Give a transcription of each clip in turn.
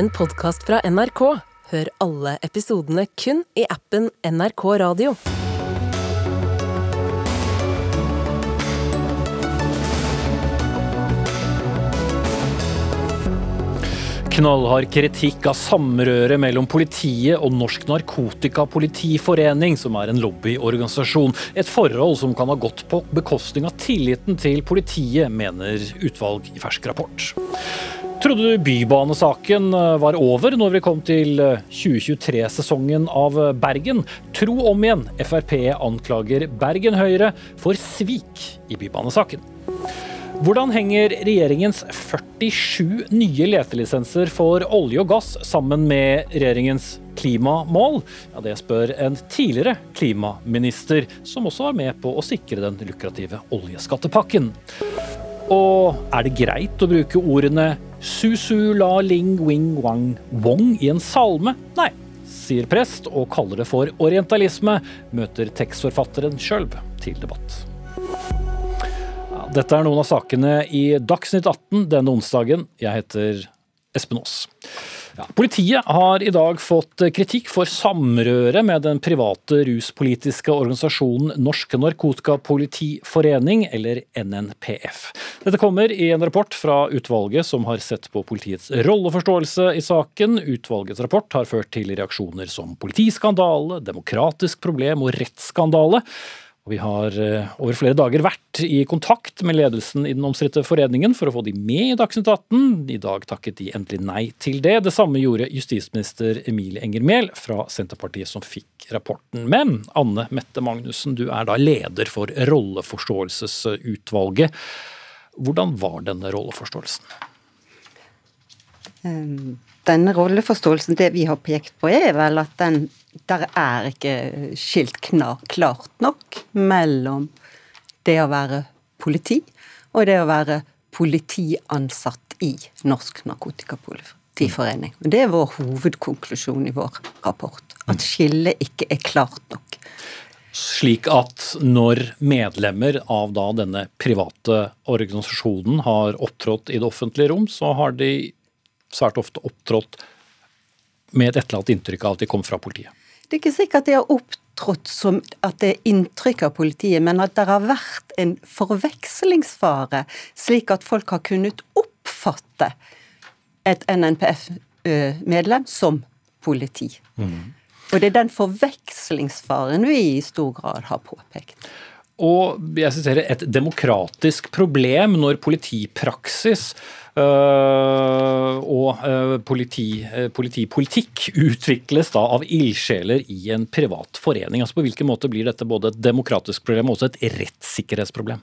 en podkast fra NRK. Hør alle episodene kun i appen NRK Radio. Knallhard kritikk av samrøret mellom politiet og Norsk Narkotikapolitiforening, som er en lobbyorganisasjon. Et forhold som kan ha gått på bekostning av tilliten til politiet, mener utvalg i fersk rapport. Trodde du Bybanesaken var over når vi kom til 2023-sesongen av Bergen? Tro om igjen. Frp anklager Bergen Høyre for svik i Bybanesaken. Hvordan henger regjeringens 47 nye letelisenser for olje og gass sammen med regjeringens klimamål? Ja, det spør en tidligere klimaminister, som også var med på å sikre den lukrative oljeskattepakken. Og er det greit å bruke ordene su-su la ling wing wang wong i en salme? Nei, sier prest og kaller det for orientalisme, møter tekstforfatteren sjøl til debatt. Dette er noen av sakene i Dagsnytt 18 denne onsdagen. Jeg heter Espen Aas. Ja, politiet har i dag fått kritikk for samrøre med den private ruspolitiske organisasjonen Norsk Narkotikapolitiforening, eller NNPF. Dette kommer i en rapport fra utvalget som har sett på politiets rolleforståelse i saken. Utvalgets rapport har ført til reaksjoner som politiskandale, demokratisk problem og rettsskandale. Vi har eh, over flere dager vært i kontakt med ledelsen i den omstridte foreningen for å få de med i Dagsnytt 18. I dag takket de endelig nei til det. Det samme gjorde justisminister Emilie Enger Mehl fra Senterpartiet, som fikk rapporten. Men Anne Mette Magnussen, du er da leder for rolleforståelsesutvalget. Hvordan var denne rolleforståelsen? Um denne rolleforståelsen, det vi har pekt på, er vel at den der er ikke skilt klart nok mellom det å være politi og det å være politiansatt i Norsk Narkotikapolitiforening. Det er vår hovedkonklusjon i vår rapport. At skillet ikke er klart nok. Slik at når medlemmer av denne private organisasjonen har opptrådt i det offentlige rom, så har de svært ofte opptrådt med et eller annet inntrykk av at de kom fra politiet. Det er ikke sikkert de har opptrådt som at det er inntrykk av politiet, men at det har vært en forvekslingsfare, slik at folk har kunnet oppfatte et NNPF-medlem som politi. Mm. Og det er den forvekslingsfaren vi i stor grad har påpekt. Og jeg siterer et demokratisk problem når politipraksis og øh, politi, øh, politipolitikk utvikles da av ildsjeler i en privat forening. Altså På hvilken måte blir dette både et demokratisk problem og også et rettssikkerhetsproblem?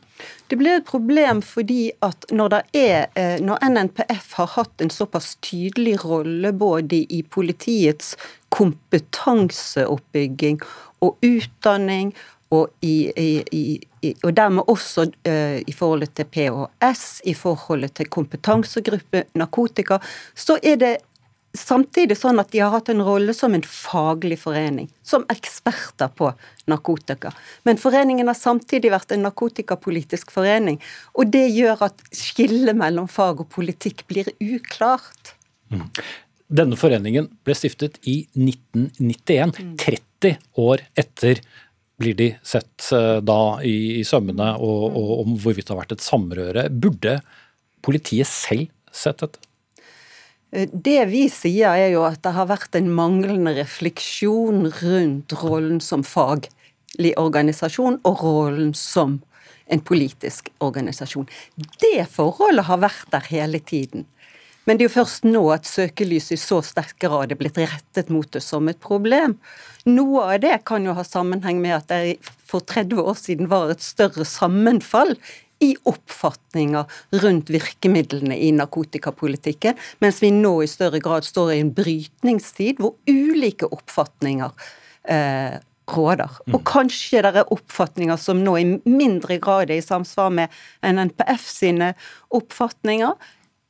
Det blir et problem fordi at når, er, når NNPF har hatt en såpass tydelig rolle både i politiets kompetanseoppbygging og utdanning og, i, i, i, og dermed også uh, i forholdet til PHS, i forholdet til kompetansegruppe narkotika, så er det samtidig sånn at de har hatt en rolle som en faglig forening, som eksperter på narkotika. Men foreningen har samtidig vært en narkotikapolitisk forening, og det gjør at skillet mellom fag og politikk blir uklart. Mm. Denne foreningen ble stiftet i 1991, 30 år etter blir de sett eh, da i, i sømmene, og, og, om hvorvidt det har vært et samrøre. Burde politiet selv sett dette? Eh, det vi sier er jo at det har vært en manglende refleksjon rundt rollen som faglig organisasjon og rollen som en politisk organisasjon. Det forholdet har vært der hele tiden. Men det er jo først nå at søkelyset i så sterk grad er blitt rettet mot det som et problem. Noe av det kan jo ha sammenheng med at det for 30 år siden var et større sammenfall i oppfatninger rundt virkemidlene i narkotikapolitikken, mens vi nå i større grad står i en brytningstid hvor ulike oppfatninger eh, råder. Mm. Og kanskje det er oppfatninger som nå i mindre grad er i samsvar med NNPF sine oppfatninger,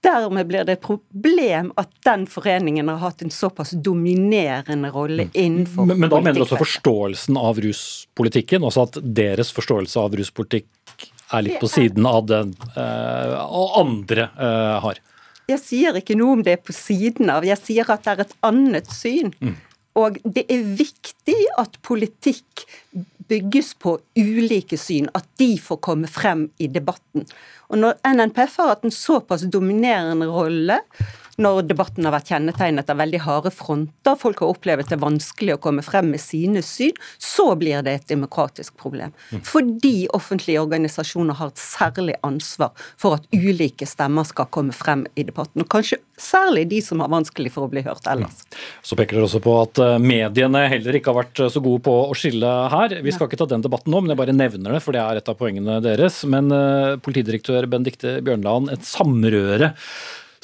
Dermed blir det et problem at den foreningen har hatt en såpass dominerende rolle mm. innenfor men, men da mener du også forståelsen av ruspolitikken? Altså at deres forståelse av ruspolitikk er litt på siden av den uh, andre uh, har? jeg sier ikke noe om det er på siden av, jeg sier at det er et annet syn. Mm. Og det er viktig at politikk bygges på ulike syn, at de får komme frem i debatten. Og når NNPF har hatt en såpass dominerende rolle, når debatten har vært kjennetegnet av veldig harde fronter, folk har opplevd det vanskelig å komme frem med sine syn, så blir det et demokratisk problem. Fordi offentlige organisasjoner har et særlig ansvar for at ulike stemmer skal komme frem i debatten. Og kanskje særlig de som har vanskelig for å bli hørt ellers. Så peker dere også på at eh, mediene heller ikke har vært eh, så gode på å skille her. Vi skal ikke ta den debatten nå, men jeg bare nevner det, for det er et av poengene deres. Men uh, politidirektør Benedicte Bjørnland, et samrøre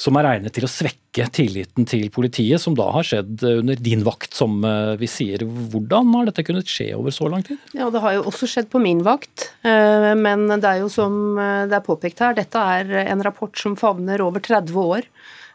som er regnet til å svekke tilliten til politiet, som da har skjedd under din vakt, som eh, vi sier. Hvordan har dette kunnet skje over så lang tid? Ja, Det har jo også skjedd på min vakt, eh, men det er jo som eh, det er påpekt her, dette er en rapport som favner over 30 år.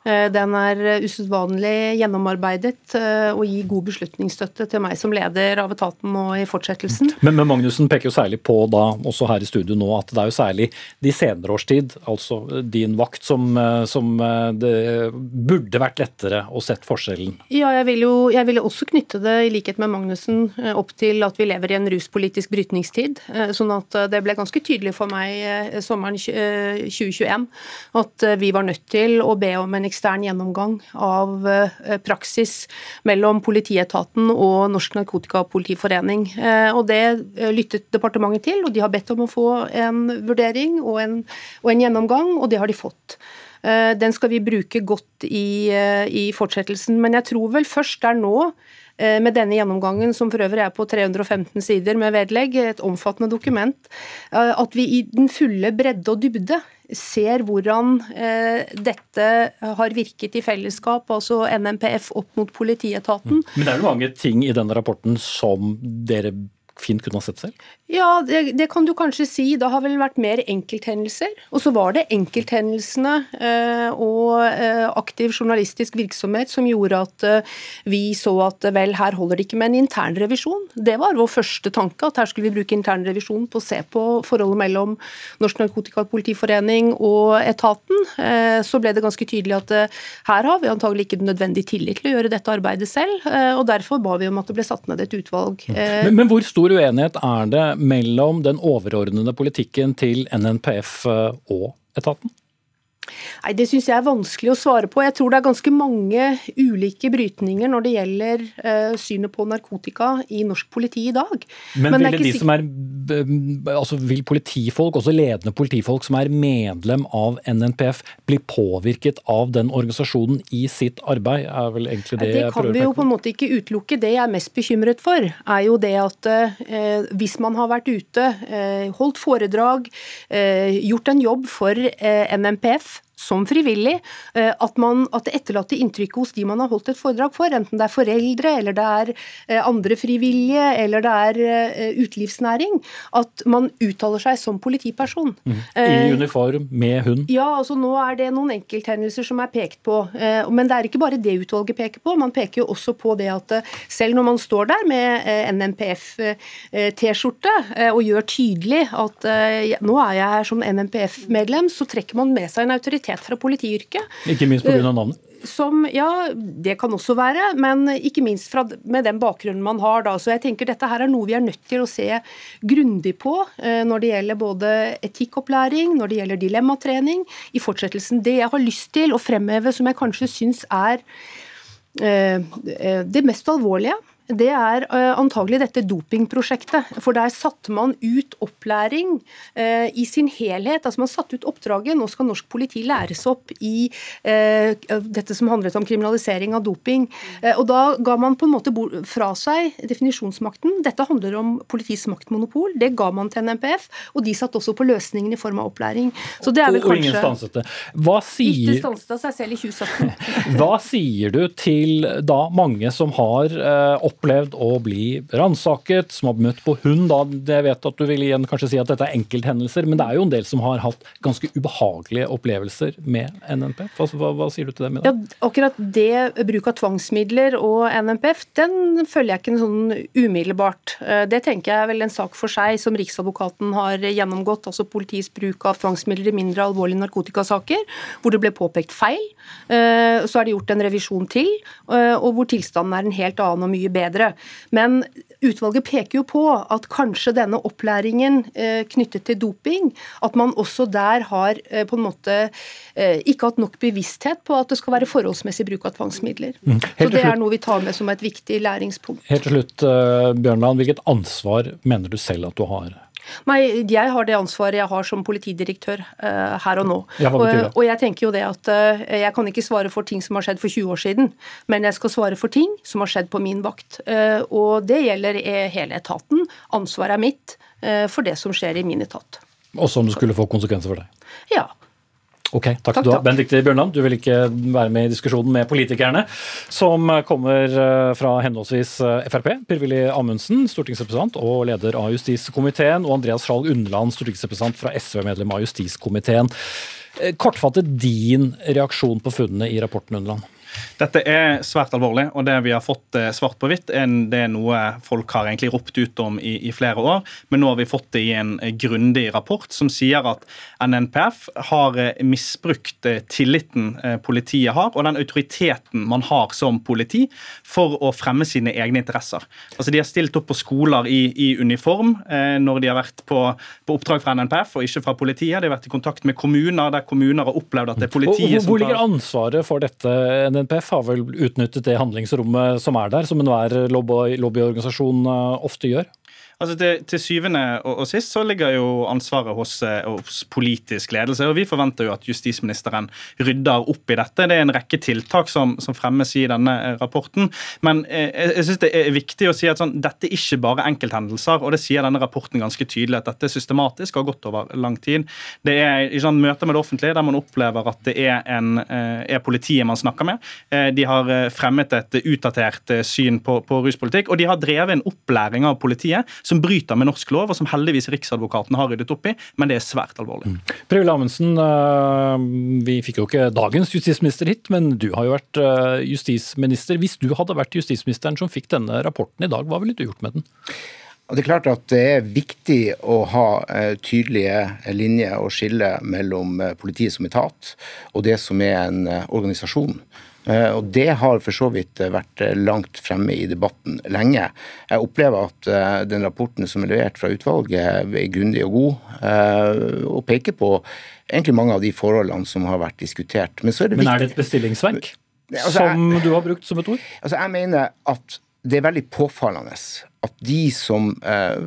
Eh, den er usedvanlig gjennomarbeidet eh, og gir god beslutningsstøtte til meg som leder av etaten nå i fortsettelsen. Men, men Magnussen peker jo særlig på da, også her i studio nå, at det er jo særlig de senere års tid, altså din vakt, som, eh, som det burde vært lettere å sette forskjellen. Ja, jeg vil jo jeg vil også knytte det, i likhet med Magnussen, opp til at vi lever i en ruspolitisk brytningstid. Sånn at det ble ganske tydelig for meg sommeren 2021 at vi var nødt til å be om en ekstern gjennomgang av eh, praksis mellom politietaten og Norsk Narkotikapolitiforening. Eh, og Det eh, lyttet departementet til, og de har bedt om å få en vurdering og en, og en gjennomgang, og det har de fått. Den skal vi bruke godt i, i fortsettelsen, men jeg tror vel først det er nå med denne gjennomgangen, som for øvrig er på 315 sider med vedlegg, et omfattende dokument, at vi i den fulle bredde og dybde ser hvordan eh, dette har virket i fellesskap, altså NMPF opp mot politietaten. Men det er jo mange ting i denne rapporten som dere fint kunne ha sett selv? Ja, det, det, kan du kanskje si. Det har vel vært mer enkelthendelser. Og så var det enkelthendelsene eh, og eh, aktiv journalistisk virksomhet som gjorde at eh, vi så at vel, her holder det ikke med en internrevisjon. Det var vår første tanke, at her skulle vi bruke internrevisjon på å se på forholdet mellom Norsk Narkotikapolitiforening og etaten. Eh, så ble det ganske tydelig at eh, her har vi antagelig ikke nødvendig tillit til å gjøre dette arbeidet selv, eh, og derfor ba vi om at det ble satt ned et utvalg. Men, men hvor stor uenighet er det mellom den overordnede politikken til NNPF eh, og etaten? Nei, Det syns jeg er vanskelig å svare på. Jeg tror det er ganske mange ulike brytninger når det gjelder uh, synet på narkotika i norsk politi i dag. Men, Men ville de som er, altså vil politifolk, også ledende politifolk som er medlem av NNPF, bli påvirket av den organisasjonen i sitt arbeid? er vel egentlig Det, det jeg Det kan vi jo på en måte ikke utelukke. Det jeg er mest bekymret for, er jo det at uh, hvis man har vært ute, uh, holdt foredrag, gjort en jobb for NMPF, som frivillig, eh, at, man, at det etterlatte inntrykket hos de man har holdt et foredrag for, enten det er foreldre, eller det er eh, andre frivillige, eller det er eh, utelivsnæring, at man uttaler seg som politiperson. Mm. I uniform, med hund? Ja, altså nå er det noen enkelthendelser som er pekt på. Men det er ikke bare det utvalget peker på, man peker jo også på det at selv når man står der med NMPF-T-skjorte og gjør tydelig at nå er jeg her som NMPF-medlem, så trekker man med seg en autoritet identitet fra politiyrket. Ikke minst pga. navnet? Som, ja, det kan også være, men ikke minst fra, med den bakgrunnen man har. da. Så jeg tenker Dette her er noe vi er nødt til å se grundig på eh, når det gjelder både etikkopplæring, når det gjelder dilemmatrening, i fortsettelsen. Det jeg har lyst til å fremheve som jeg kanskje syns er eh, eh det mest alvorlige, det er uh, antagelig dette dopingprosjektet. For der satte man ut opplæring uh, i sin helhet. Altså Man satte ut oppdraget. Nå skal norsk politi læres opp i uh, dette som handlet om kriminalisering av doping. og Da ga man på en måte fra seg definisjonsmakten. Dette handler om politiets maktmonopol. Det ga man til NMPF, og de satt også på løsningen i form av opplæring. Så det er vel kanskje... Og ingen stanset det. Hva sier... Ikke stanset av seg selv i 2017. Hva sier du til da mange som har opp opplevd å bli ransaket, som har møtt på hund. da, Jeg vet at du vil igjen kanskje si at dette er enkelthendelser, men det er jo en del som har hatt ganske ubehagelige opplevelser med NNPF. Hva, hva, hva sier du til det? Med Ja, akkurat det bruk av tvangsmidler og NNPF, den følger jeg ikke sånn umiddelbart. Eh, det tenker jeg er vel en sak for seg som Riksadvokaten har gjennomgått, altså politiets bruk av tvangsmidler i mindre alvorlige narkotikasaker, hvor det ble påpekt feil. Eh, så er det gjort en revisjon til, eh, og hvor tilstanden er en helt annen og mye bedre. Men utvalget peker jo på at kanskje denne opplæringen knyttet til doping, at man også der har på en måte ikke hatt nok bevissthet på at det skal være forholdsmessig bruk av tvangsmidler. Mm. Så det er noe vi tar med som et viktig læringspunkt. Helt til slutt, Bjørnland, hvilket ansvar mener du selv at du har? Nei, jeg har det ansvaret jeg har som politidirektør uh, her og nå. Ja? Og, og jeg tenker jo det at uh, jeg kan ikke svare for ting som har skjedd for 20 år siden, men jeg skal svare for ting som har skjedd på min vakt. Uh, og det gjelder hele etaten. Ansvaret er mitt for det som skjer i min etat. Også om det skulle få konsekvenser for deg? Ja. Ok, takk, takk du ha. Benedicte Bjørnland, du vil ikke være med i diskusjonen med politikerne, som kommer eh, fra henholdsvis eh, Frp, Per-Willy Amundsen, stortingsrepresentant og leder av justiskomiteen, og Andreas Skjalg Unneland, stortingsrepresentant fra SV, medlem av justiskomiteen. Eh, kortfattet din reaksjon på funnene i rapporten, Unneland? Dette er svært alvorlig, og det vi har fått eh, svart på hvitt, det er noe folk har egentlig ropt ut om i, i, flere år. Men nå har vi fått det i en eh, grundig rapport som sier at NNPF har eh, misbrukt tilliten politiet har, og den autoriteten man har som politi, for å fremme sine egne interesser. Altså De har stilt opp på skoler i, i uniform når de har vært på, på, oppdrag fra NNPF og ikke fra politiet. De har vært i kontakt med kommuner der kommuner har opplevd at det er politiet hvor, hvor ligger ansvaret for dette? NNPF har vel utnyttet det handlingsrommet som er der, som enhver lobbyorganisasjon eh, ofte gjør? Altså til, til syvende og, og, sist så ligger jo ansvaret hos, eh, hos, politisk ledelse. og Vi forventer jo at justisministeren rydder opp i dette. Det er en rekke tiltak som, som fremmes i denne eh, rapporten. Men eh, jeg, jeg synes det er viktig å si at sånn, dette er ikke bare enkelthendelser. og Det sier denne rapporten ganske tydelig at dette er systematisk og har gått over lang tid. Det er i sånn, møter med det offentlige der man opplever at det er, en, er politiet man snakker med. De har fremmet et utdatert syn på, på ruspolitikk, og de har drevet en opplæring av politiet som bryter med norsk lov, og som heldigvis Riksadvokaten har ryddet opp i, men det er svært alvorlig. Mm. Per Amundsen, eh, vi fikk jo ikke dagens justisminister hit, men du har jo vært eh, justisminister. Hvis du hadde vært justisministeren som fikk denne rapporten i dag, hva ville du gjort med den? Det er klart at det er viktig å ha eh, tydelige linjer og skille mellom politiet som etat og det som er en organisasjon. Eh, og Det har for så vidt vært eh, langt fremme i debatten lenge. Jeg opplever at eh, den rapporten som er levert fra utvalget, er grundig og god, og peker på egentlig mange av de forholdene som har vært diskutert. Men, er det, Men er det et bestillingsverk? Altså, som du har brukt som et ord? Altså, jeg mener at det er veldig påfallende at de som eh,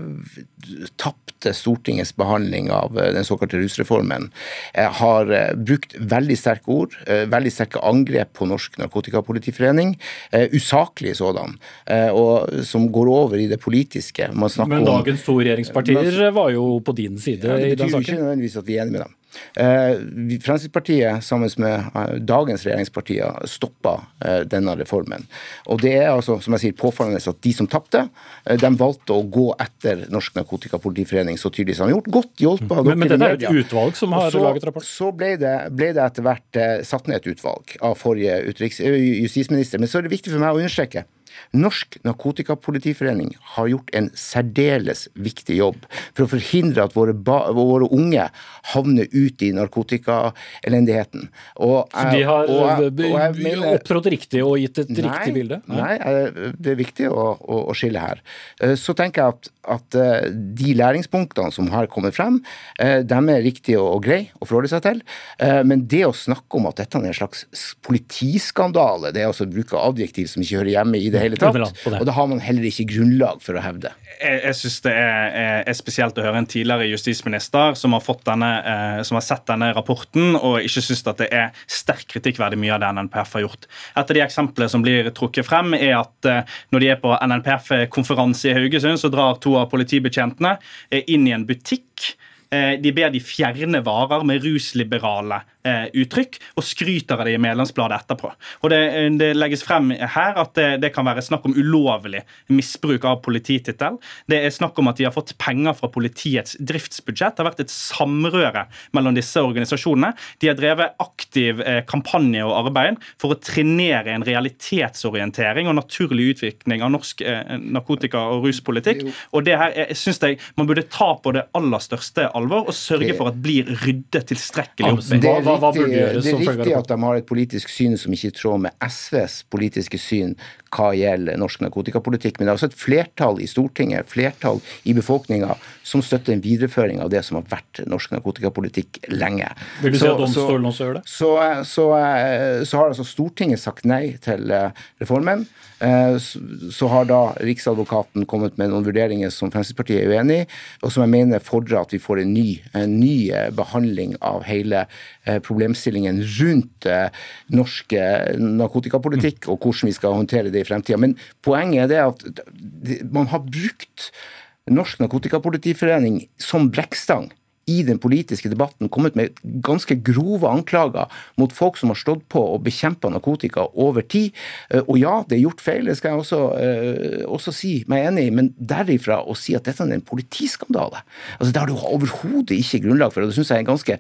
tapte Stortingets behandling av eh, den såkalte rusreformen, eh, har eh, brukt veldig sterke ord, eh, veldig sterke angrep på Norsk Narkotikapolitiforening, eh, usaklige sådan, og som går over i det politiske. Men dagens to regjeringspartier var jo på din side i den saken? Det betyr jo ikke nødvendigvis at vi er enige med dem. Eh, Fremskrittspartiet sammen med eh, dagens regjeringspartier stoppa eh, denne reformen. Og det er altså, som jeg sier, påfallende at de som tapte, de valgte å gå etter Norsk Narkotikapolitiforening så tydelig som de har gjort. Godt hjulpet av Men, men dette er et utvalg som har så, laget rapport? Så ble det, ble det etter hvert satt ned et utvalg av forrige utenriks, justisminister. Men så er det viktig for meg å understreke Norsk Narkotikapolitiforening har gjort en særdeles viktig jobb for å forhindre at våre, våre unge havner ut i narkotikaelendigheten. Så de har og, opptrådt riktig og gitt et nei, riktig bilde? Nei, nei det er viktig å, å, å, skille her. Eh, så tenker jeg at, at eh, de læringspunktene som har kommet frem, eh, de er riktige og, og greie å forholde seg til. Men det å snakke om at dette er en slags politiskandale, det er altså å bruke adjektiv som ikke hører hjemme i det hele tatt. Og det har man heller ikke grunnlag for å hevde. Jeg, jeg synes det er, er, spesielt å høre en tidligere justisminister som har, denne, eh, som har sett denne rapporten og ikke syns at det er sterk kritikkverdig mye av det NNPF har gjort. Et av de eksemplene som blir trukket frem, er at eh, når de er på NNPF-konferanse i Haugesund, så drar to av politibetjentene eh, inn i en butikk. Eh, de ber de fjerne varer med rusliberale eh, uttrykk, og skryter av det i medlemsbladet etterpå. Og Det, det legges frem her at det, det, kan være snakk om ulovlig misbruk av polititittel. Det er snakk om at de har fått penger fra politiets driftsbudsjett. Det har vært et samrøre mellom disse organisasjonene. De har drevet aktiv eh, kampanje og arbeid for å trenere en realitetsorientering og naturlig utvikling av norsk eh, narkotika- og ruspolitikk. Og det her jeg synes jeg Man burde ta på det aller største alvor og sørge for at det blir ryddet tilstrekkelig opp i. Det er riktig, det er riktig at de har et politisk syn som ikke er i tråd med SVs politiske syn hva gjelder norsk narkotikapolitikk. Men det er også et flertall i Stortinget, flertall i befolkninga, som støtter en videreføring av det som har vært norsk narkotikapolitikk lenge. Vil du si at domstolen også gjør det? Så, så, så har altså Stortinget sagt nei til eh, reformen. Eh, så har da Riksadvokaten kommet med noen vurderinger som Fremskrittspartiet er uenig i, og som jeg mener fordrer at vi får en ny, en ny eh, behandling av hele eh, problemstillingen rundt norsk narkotikapolitikk og hvordan vi skal håndtere det i fremtida. Men poenget er det at man har brukt Norsk Narkotikapolitiforening som brekkstang i den politiske debatten kommet med ganske grove anklager mot folk som har stått på og bekjempa narkotika over tid. Eh, og ja, det er gjort feil, det skal jeg også, uh, også si meg enig i, men derifra å si at dette er en politiskandale altså Det har du overhodet ikke grunnlag for, og det syns jeg er en ganske,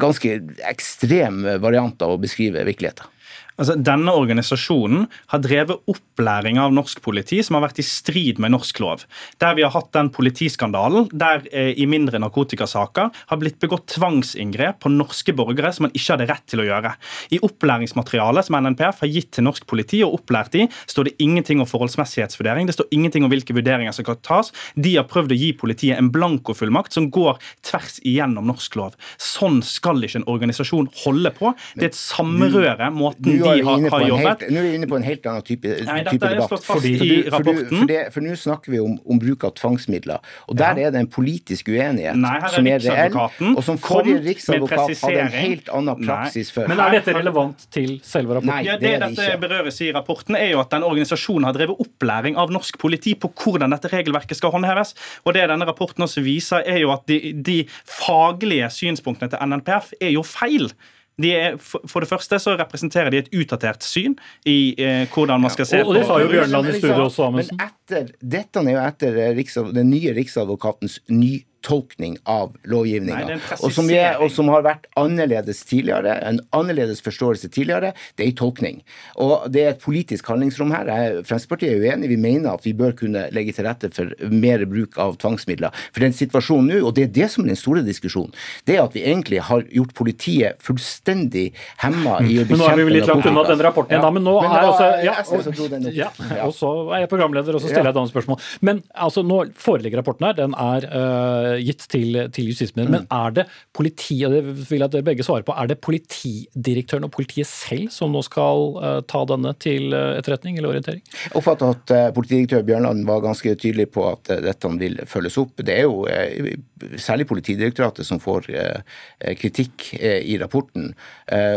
ganske ekstrem variant av å beskrive virkeligheten. Altså, denne organisasjonen har drevet opplæring av norsk politi som har vært i strid med norsk lov. Der vi har hatt den politiskandalen der eh, i mindre narkotikasaker har blitt begått tvangsinngrep på norske borgere som man ikke hadde rett til å gjøre. I opplæringsmaterialet som NNPF har gitt til norsk politi og opplært i, står det ingenting om forholdsmessighetsvurdering. Det står ingenting om hvilke vurderinger som kan tas. De har prøvd å gi politiet en blankofullmakt som går tvers igjennom norsk lov. Sånn skal ikke en organisasjon holde på. Det er et samrøre måten de har, har jobbet. Helt, nå er vi inne på en helt annen type, Nei, type debatt. Fordi, for, for, for, nå snakker vi om, om, bruk av tvangsmidler. Og der ja. er det en politisk uenighet Nei, er som er reell, og som forrige riksadvokat hadde en helt annen praksis før. Men er dette relevant til selve rapporten? Nei, det, ja, det, det dette berøres i rapporten, er jo at den organisasjonen har drevet opplæring av norsk politi på hvordan dette regelverket skal håndheves. Og det denne rapporten også viser, er jo at de, de faglige synspunktene til NNPF er jo feil. De er, for det første så representerer de et utdatert syn i eh, hvordan man skal se ja, og, og det sa jo Bjørnland i studio også, Amundsen. Men etter, dette er jo etter den nye riksadvokatens ny tolkning av lovgivninga. Og, som og som har vært annerledes tidligere, en annerledes forståelse tidligere, det er en tolkning. Og det er et politisk handlingsrom her. Fremskrittspartiet er uenig. Vi mener at vi bør kunne legge til rette for mer bruk av tvangsmidler. For den situasjonen nå, og det er det som er den store diskusjonen, det er at vi egentlig har gjort politiet fullstendig hemma i å bekjempe narkotika. Men nå er vi litt langt unna den rapporten, ja. da, men nå men er altså ja, og, ja, og så er jeg programleder, og så stiller jeg et annet spørsmål. Men altså, nå foreligger rapporten her. Den er uh, gitt til, til justisministeren. Mm. Men er det politi, og det vil jeg at dere begge svarer på, er det politidirektøren og politiet selv som nå skal uh, ta denne til uh, etterretning eller orientering? Jeg oppfatter at politidirektør Bjørnland var ganske tydelig på at dette vil følges opp. Det er jo særlig Politidirektoratet som får kritikk i rapporten.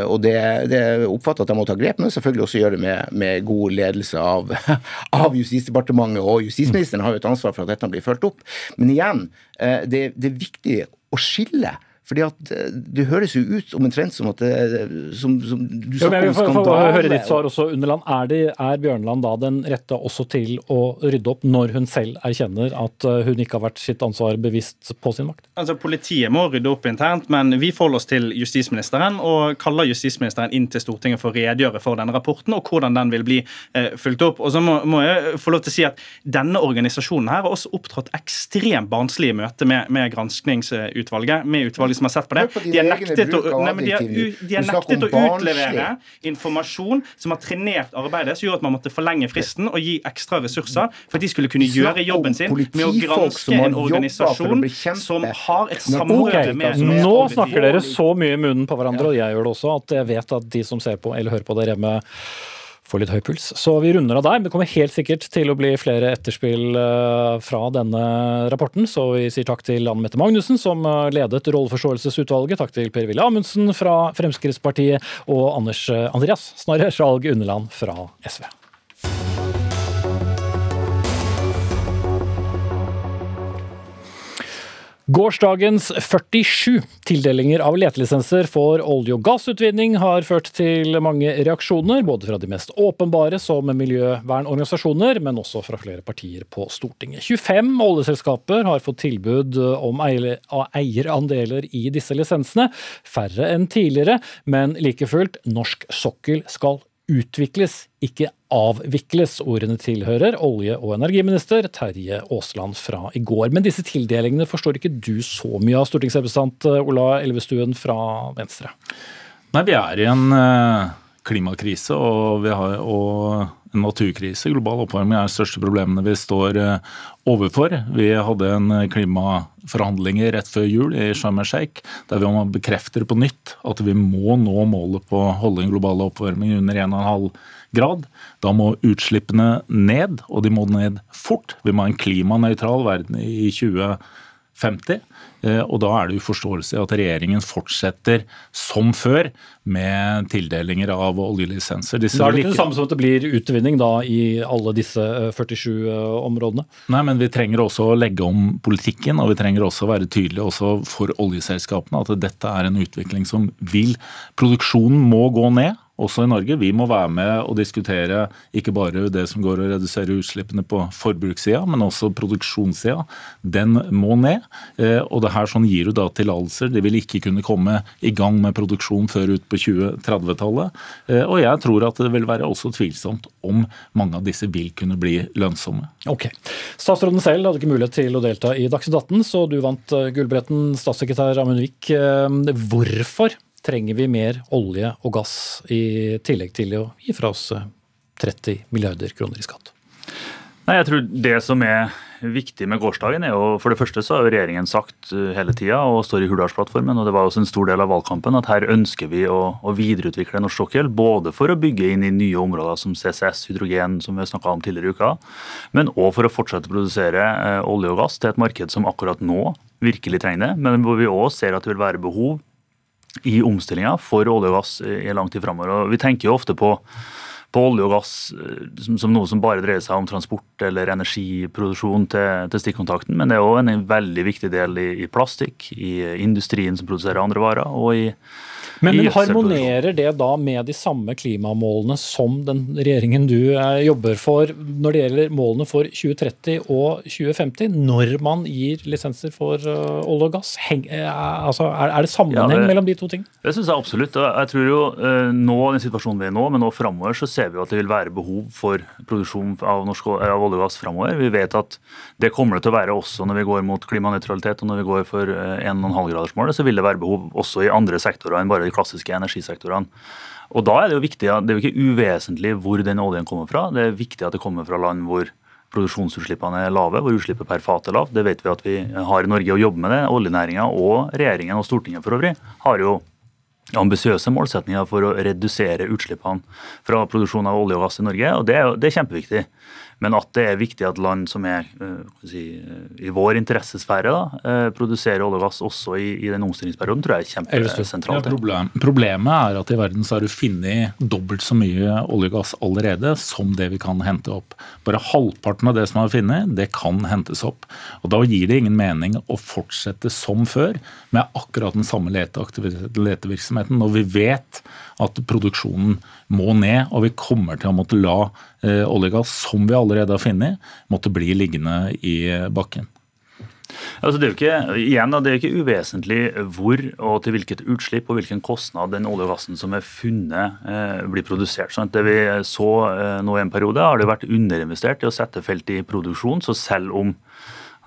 Og det, det oppfatter at de må ta grep, men selvfølgelig også gjøre det med, med god ledelse av, av Justisdepartementet. Og justisministeren har jo et ansvar for at dette blir fulgt opp. Men igjen, det, det er viktig å skille fordi at eh, Det høres jo ut omtrent som at det, som, som du snakker om skandale. høre ditt svar også, Underland. Er, det, er Bjørnland da den rette også til å rydde opp, når hun selv erkjenner at eh, hun ikke har vært sitt ansvar bevisst på sin makt? Altså, Politiet må rydde opp internt, men vi forholder oss til justisministeren og kaller justisministeren inn til Stortinget for å redegjøre for denne rapporten og hvordan den vil bli eh, fulgt opp. Og så må, må, jeg få lov til å si at Denne organisasjonen her har også opptrådt ekstremt barnslig i møte med, med granskningsutvalget. med utvalget som har sett på det. De har nektet, å, nei, de har, de har nektet å utlevere informasjon som har trenert arbeidet, som gjorde at man måtte forlenge fristen og gi ekstra ressurser for at de skulle kunne gjøre jobben sin med å granske en organisasjon som har et samrøre med Nå snakker dere så mye i munnen på hverandre, og jeg gjør det også, at jeg vet at de som ser på eller hører på dere hjemme får litt høy puls. Så vi runder av der. Det kommer helt sikkert til å bli flere etterspill eh, fra denne rapporten. Så vi sier takk til Anne Mette Magnussen, som eh, ledet Rolleforståelsesutvalget. Takk til Per-Willy Amundsen fra Fremskrittspartiet og Anders eh, Andreas Snarre Skjalg Underland fra SV. Gårsdagens 47 tildelinger av letelisenser for olje- og gassutvinning har ført til mange reaksjoner, både fra de mest åpenbare, som miljøvernorganisasjoner, men også fra flere partier på Stortinget. 25 oljeselskaper har fått tilbud om eierandeler i disse lisensene, færre enn tidligere, men like fullt, norsk sokkel skal utvikles, ikke avvikles. Ordene tilhører olje- og energiminister Terje Aasland fra i går. Men disse tildelingene forstår ikke du så mye av, stortingsrepresentant Ola Elvestuen fra Venstre? Nei, vi er i en eh, klimakrise og, vi har, og en naturkrise. Global oppvarming er de største problemene vi står eh, overfor. Vi hadde en eh, klimaforhandlinger rett før jul i Sharm el Sheikh der vi bekrefter på nytt at vi må nå målet på å holde den globale oppvarmingen under 1,5 grad. Da må utslippene ned, og de må ned fort. Vi må ha en klimanøytral verden i 2050. Eh, og Da er det uforståelse at regjeringen fortsetter som før med tildelinger av oljelisenser. Disse da er det ikke det samme som at det blir utvinning da i alle disse 47 eh, eh, områdene? Nei, men vi trenger også å legge om politikken, og vi trenger også å være tydelige også for oljeselskapene at dette er en utvikling som vil Produksjonen må gå ned også i Norge. Vi må være med og diskutere ikke bare det som går å redusere utslippene på forbrukssida, men også produksjonssida. Den må ned. Eh, og det her sånn gir du da tillatelser. De vil ikke kunne komme i gang med produksjon før ut på 2030-tallet. Eh, og jeg tror at det vil være også tvilsomt om mange av disse vil kunne bli lønnsomme. Ok. Statsråden selv hadde ikke mulighet til å delta i Dagsnytt 18, så du vant gullbretten, statssekretær Amund Vik. Hvorfor trenger vi mer olje og gass i tillegg til å gi fra oss 30 eh, milliarder kroner i skatt? Nei, jeg tror Det som er viktig med gårsdagen, er jo for det første så har jo regjeringen sagt eh, hele tida, og står i Hurdalsplattformen, og det var også en stor del av valgkampen, at her ønsker vi å, å videreutvikle norsk sokkel. Både for å bygge inn i nye områder som CCS, hydrogen, som vi snakka om tidligere i uka, men òg for å fortsette å produsere eh, olje og gass til et marked som akkurat nå virkelig trenger det, men hvor vi òg ser at det vil være behov i omstillinga for olje og gass i lang tid framover. Vi tenker jo ofte på, på olje og gass eh, som, som, noe som bare dreier seg om transport eller energiproduksjon til, til stikkontakten, men det er òg en veldig viktig del i, i, plastikk, i industrien som produserer andre varer, og i men, men harmonerer det da med de samme klimamålene som den regjeringen du eh, jobber for når det gjelder målene for 2030 og 2050, når man gir lisenser for uh, olje og gass? Heng, uh, altså, er, det sammenheng ja, det, mellom de to tingene? Det syns jeg absolutt. Jeg tror jo nå, den situasjonen vi er nå, men nå framover, så ser vi at det vil være behov for produksjon av, norsk, av olje og gass framover. Vi vet at det kommer det til å være også når vi går mot klimanøytralitet og når vi går for 1,5-gradersmålet, så vil det være behov også i andre sektorer enn bare de klassiske energisektorene. Og da er Det jo viktig, det er jo ikke uvesentlig hvor den oljen kommer fra. Det er viktig at det kommer fra land hvor produksjonsutslippene er lave, hvor utslippet per fat er lavt. Det vet vi at vi har i Norge å jobbe med det. Oljenæringa og regjeringen og Stortinget for øvrig har jo ambisiøse målsetninger for å redusere utslippene fra produksjon av olje og gass i Norge. og Det er, det er kjempeviktig. Men at det er viktig at land som er eh, si, eh, i vår interessesfære, da, eh, produserer olje og gass også i, i den omstillingsperioden, tror jeg er kjempesentralt. Ja, problem. Problemet er at i verden så har du funnet dobbelt så mye olje og gass allerede som det vi kan hente opp. Bare halvparten av det som er funnet, det kan hentes opp. Og Da gir det ingen mening å fortsette som før med akkurat den samme letevirksomheten når vi vet at produksjonen må ned, og vi kommer til å måtte la eh, olje og gass, som vi allerede har funnet, måtte bli liggende i bakken. Altså det, er jo ikke, igjen, det er ikke uvesentlig hvor og til hvilket utslipp og hvilken kostnad den olje og gassen som er funnet, eh, blir produsert. Sant? Det vi så eh, nå i en periode, har det vært underinvestert i å sette felt i produksjon. Så selv om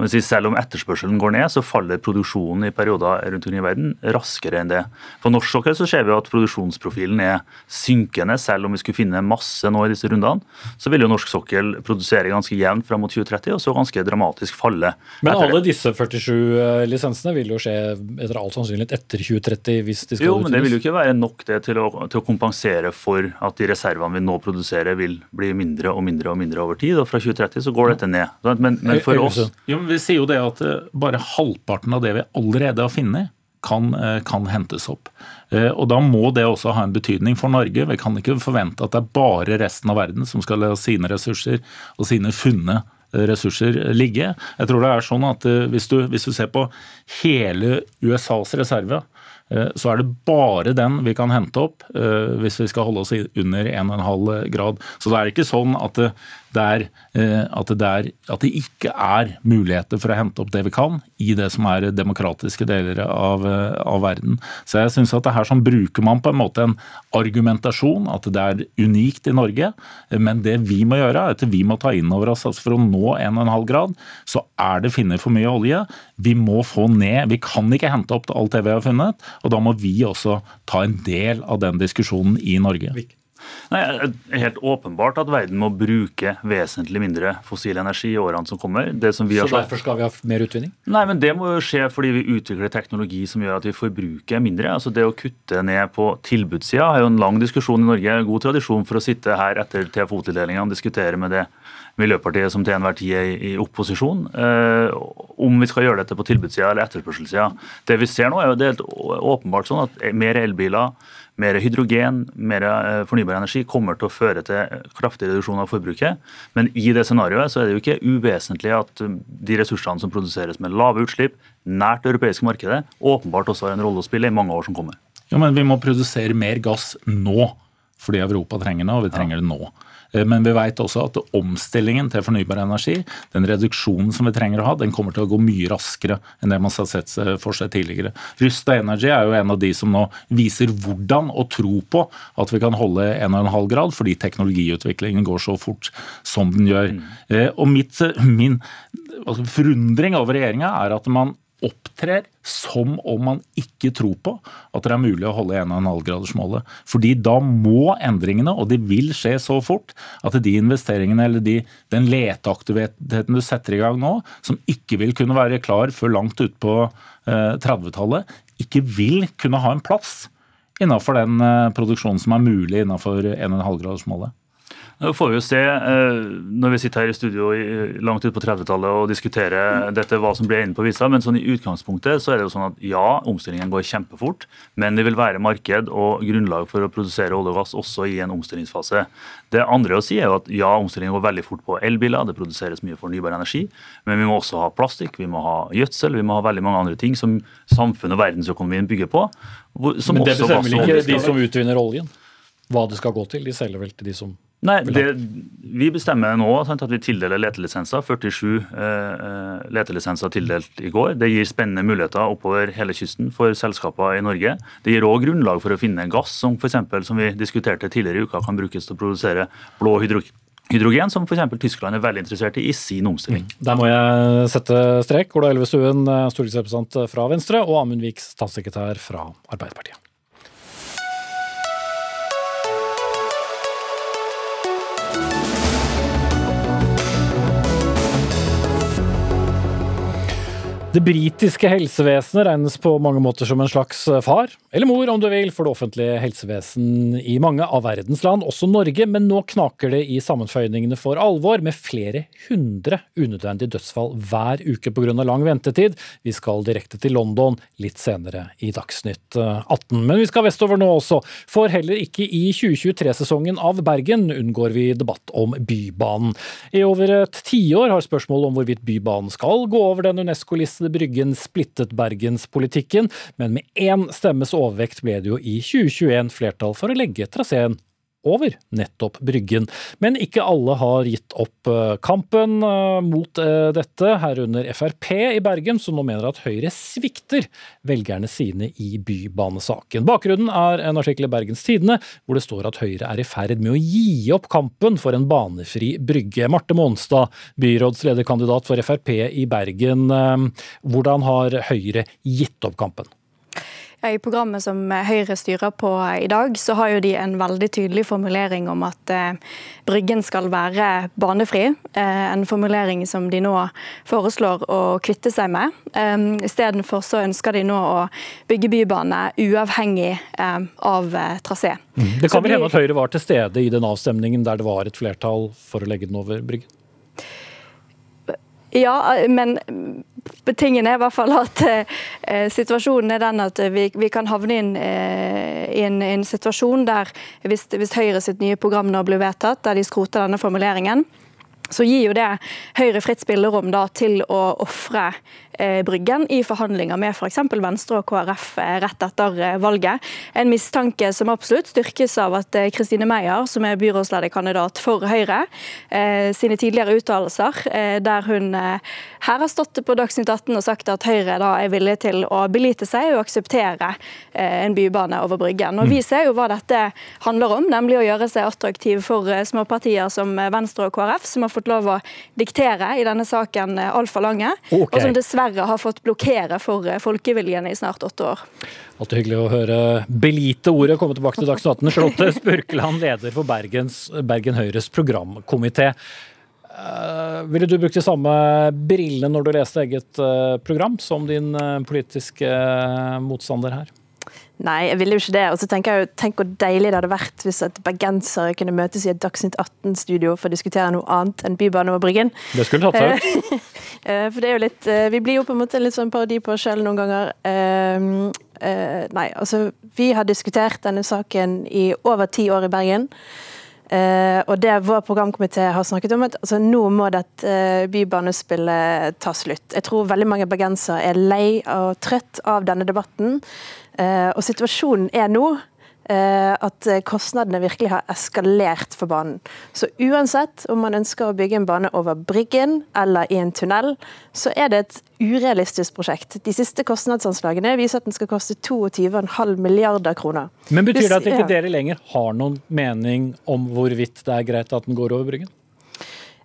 selv om etterspørselen går ned, så faller produksjonen i perioder rundt omkring i verden raskere enn det. På norsk sokkel så ser vi at produksjonsprofilen er synkende. Selv om vi skulle finne masse nå i disse rundene, så vil jo norsk sokkel produsere ganske jevnt fram mot 2030, og så ganske dramatisk falle. Men alle disse 47 eh, lisensene vil jo skje etter all sannsynlighet etter 2030? hvis de skal Jo, men det vil jo ikke være nok det til å, til å kompensere for at de reservene vi nå produserer vil bli mindre og mindre og mindre over tid. Og fra 2030 så går dette ned. Men, men for oss jo, vi sier jo det at eh, bare halvparten av det vi allerede har funnet, kan, eh, kan, hentes opp. Eh, og Da må det også ha en betydning for Norge. Vi kan ikke forvente at det er bare resten av verden som skal ha sine ressurser og sine funne ressurser ligge. Jeg tror det er sånn at hvis du, hvis du ser på hele USAs reserve, så er det bare den vi kan hente opp hvis vi skal holde oss under 1,5 grad. Så det er ikke sånn at det, det er, at, det er, at det ikke er muligheter for å hente opp det vi kan i det som er demokratiske deler av, av verden. Så jeg synes at det her sånn bruker man på en måte en argumentasjon, at det er unikt i Norge. Men det vi må gjøre, er at vi må ta inn over oss at for å nå 1,5 grad, så er det funnet for mye olje. Vi må få ned Vi kan ikke hente opp alt det vi har funnet, og da må vi også ta en del av den diskusjonen i Norge. Nei, helt åpenbart at verden må bruke vesentlig mindre fossil energi i årene som kommer. Som så derfor skal vi ha mer utvinning? Nei, men Det må jo skje fordi vi utvikler teknologi som gjør at vi forbruker mindre. Altså Det å kutte ned på tilbudssida er jo en lang diskusjon i Norge. God tradisjon for å sitte her etter TFO-tildelingene og diskutere med det Miljøpartiet som til enhver tid er i opposisjon, eh, om vi skal gjøre dette på tilbudssida eller etterspørselssida. Det vi ser nå, er jo det helt åpenbart sånn at mer elbiler mer hydrogen, mer eh, fornybar energi kommer til å føre til kraftig reduksjon av forbruket. Men i det scenarioet så er det jo ikke uvesentlig at eh, de ressursene som produseres med lave utslipp nært det europeiske markedet, åpenbart også har en rolle å spille i mange år som kommer. Ja, Men vi må produsere mer gass nå, fordi Europa trenger det, og vi trenger det nå. Eh, men vi vet også at omstillingen til fornybar energi, den reduksjonen som vi trenger å ha, den kommer til å gå mye raskere enn det man har sett for seg tidligere. Rysta Energy er jo en av de som nå viser hvordan å tro på at vi kan holde 1,5 grad, fordi teknologiutviklingen går så fort som den gjør. Mm. Eh, og mitt, min altså, forundring over regjeringa er at man opptrer som om man ikke tror på at det er mulig å holde 1,5-gradersmålet. Fordi da må endringene, og de vil skje så fort, at de investeringene eller de, den leteaktiviteten du setter i gang nå, som ikke vil kunne være klar før langt utpå eh, 30-tallet, ikke vil kunne ha en plass innenfor den eh, produksjonen som er mulig innenfor 1,5-gradersmålet. Nå får vi jo se, eh, når vi sitter her i studio langt ut på 30-tallet og diskuterer dette, hva som blir inne på visa, men sånn i utgangspunktet så er det jo sånn at ja, omstillingen går kjempefort, men det vil være marked og grunnlag for å produsere olje og gass også i en omstillingsfase. Det andre å si er jo at ja, omstillingen går veldig fort på elbiler, det produseres mye fornybar energi, men vi må også ha plastikk, vi må ha gjødsel, vi må ha veldig mange andre ting som samfunnet og verdensøkonomien bygger på. men det bestemmer vel ikke de som utvinner oljen? Hva det skal gå til? De selger vel til de som Nei, det, Vi bestemmer nå sant, at vi tildeler letelisenser. 47 eh, eh, letelisenser tildelt i går. Det gir spennende muligheter oppover hele kysten for selskaper i Norge. Det gir òg grunnlag for å finne gass som for eksempel, som vi diskuterte tidligere i uka, kan brukes til å produsere blå hydro hydrogen, som f.eks. Tyskland er veldig interessert i i sin omstilling. Mm. Der må jeg sette strek. Ola Elvestuen, stortingsrepresentant fra Venstre, og Amund Vik, statssekretær fra Arbeiderpartiet. Det britiske helsevesenet regnes på mange måter som en slags eh, far, eller mor om du vil, for det offentlige helsevesen i mange av verdens land, også Norge, men nå knaker det i sammenføyningene for alvor, med flere hundre unødvendige dødsfall hver uke pga. lang ventetid. Vi skal direkte til London litt senere i Dagsnytt 18. Eh, men vi skal vestover nå også, for heller ikke i 2023-sesongen av Bergen unngår vi debatt om Bybanen. I over et tiår har spørsmålet om hvorvidt Bybanen skal gå over den UNESCO-listen Bryggen splittet bergenspolitikken, men med én stemmes overvekt ble det jo i 2021 flertall for å legge traseen over nettopp Bryggen. Men ikke alle har gitt opp eh, kampen eh, mot eh, dette, herunder Frp i Bergen, som nå mener at Høyre svikter velgerne sine i bybanesaken. Bakgrunnen er en artikkel i Bergens Tidende hvor det står at Høyre er i ferd med å gi opp kampen for en banefri brygge. Marte Monstad, byrådslederkandidat for Frp i Bergen. Hvordan har Høyre gitt opp kampen? I programmet som Høyre styrer på i dag, så har jo de en veldig tydelig formulering om at eh, Bryggen skal være banefri. Eh, en formulering som de nå foreslår å kvitte seg med. Eh, Istedenfor så ønsker de nå å bygge bybane uavhengig av trasé. Mm. Det kan vel hende at Høyre var til stede i den avstemningen der det var et flertall for å legge den over Bryggen? Ja, men tingen er i hvert fall at eh, situasjonen er den at vi, vi kan havne inn eh, i en, en, situasjon der hvis, hvis Høyre sitt nye program nå blir vedtatt, der de skroter denne formuleringen, så gir jo det Høyre fritt spillerom da, til å ofre Bryggen i forhandlinger med f.eks. For Venstre og KrF eh, rett etter eh, valget. En mistanke som absolutt styrkes av at Kristine Meyer, som er byrådslederkandidat for Høyre, sine tidligere uttalelser, der hun her har stått på Dagsnytt 18 og sagt at Høyre da er villig til å belite seg og akseptere en bybane over Bryggen. Og Vi mm. ser jo hva dette handler om, nemlig å gjøre seg attraktiv for småpartier som Venstre og KrF, som har fått lov å diktere i denne saken altfor lange. Okay. og som dessverre dessverre har fått blokkere for eh, folkeviljen i snart åtte år. Alltid hyggelig å høre belite ordet komme tilbake til Dagsnytt 18. Charlotte Spurkeland, leder for Bergens, Bergen Høyres programkomité. Uh, ville du brukt de samme brillene når du leste eget uh, program som din uh, politiske motstander her? Nei, jeg ville jo ikke det. Og så tenker jeg jo, Tenk hvor deilig det hadde vært hvis at bergensere kunne møtes i et Dagsnytt 18-studio for å diskutere noe annet enn Bybane over Bryggen. Det skulle tatt seg ut. Eh, for det er jo litt eh, Vi blir jo på en måte litt sånn parodi på oss selv noen ganger. Uh, uh, nei, altså Vi har diskutert denne saken i over ti år i Bergen. Uh, og det vår programkomité har snakket om, at altså, nå må dette bybanespillet ta slutt. Jeg tror veldig mange bergensere er lei og trøtt av denne debatten. Eh, og situasjonen er nå eh, at kostnadene virkelig har eskalert for banen. Så uansett om man ønsker å bygge en bane over Bryggen eller i en tunnel, så er det et urealistisk prosjekt. De siste kostnadsanslagene viser at den skal koste 22,5 milliarder kroner. Men Betyr det at ikke dere lenger har noen mening om hvorvidt det er greit at den går over Bryggen?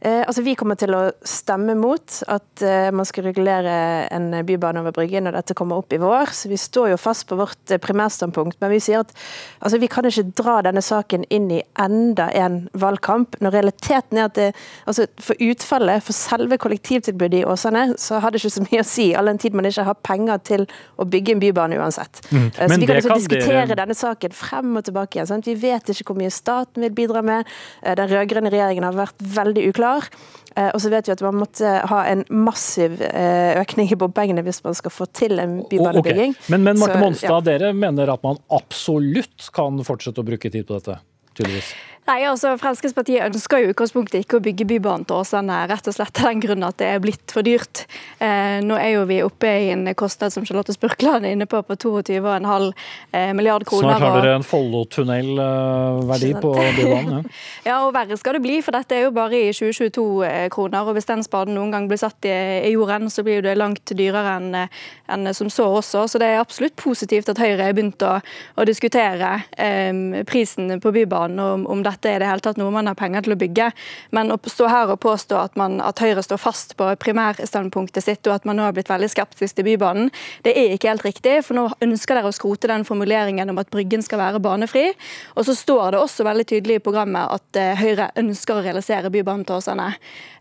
Eh, altså Vi kommer til å stemme mot at eh, man skal regulere en bybane over Bryggen når dette kommer opp i vår. Så Vi står jo fast på vårt eh, primærstandpunkt, men vi sier at altså, vi kan ikke dra denne saken inn i enda en valgkamp. Når realiteten er at det, altså, for utfallet, for selve kollektivtilbudet i Åsane, så har det ikke så mye å si, all den tid man ikke har penger til å bygge en bybane uansett. Mm. Så vi kan, altså diskutere det... denne saken frem og tilbake igjen. Sant? Vi vet ikke hvor mye staten vil bidra med. Den rød-grønne regjeringen har vært veldig uklar klar. Eh, og så vet vi at man måtte ha en massiv eh, økning i bompengene hvis man skal få til en bybanebygging. Okay. Men, men Marte Monstad, ja. dere mener at man absolutt kan fortsette å bruke tid på dette? tydeligvis. Nei, altså Fremskrittspartiet ønsker jo utgangspunktet ikke å bygge Bybanen til Åsane, rett og slett av den grunn at det er blitt for dyrt. Eh, nå er jo vi oppe i en kostnad som Charlotte Spurkland er inne på, på 22,5 eh, milliard kroner. Snart har dere en Follotunnel-verdi eh, på Bybanen? Ja. ja, og verre skal det bli, for dette er jo bare i 2022-kroner. Eh, og Hvis den spaden noen gang blir satt i, i jorden, så blir det langt dyrere enn en som så også. Så det er absolutt positivt at Høyre har begynt å, å diskutere eh, prisen på Bybanen, og om dette dette er det hele tatt noe man har penger til å bygge. Men å stå her og påstå at, man, at Høyre står fast på primærstandpunktet sitt, og at man nå har blitt veldig skeptisk til Bybanen, det er ikke helt riktig. For nå ønsker dere å skrote den formuleringen om at Bryggen skal være banefri. Og så står det også veldig tydelig i programmet at eh, Høyre ønsker å realisere Bybanen til Åsane.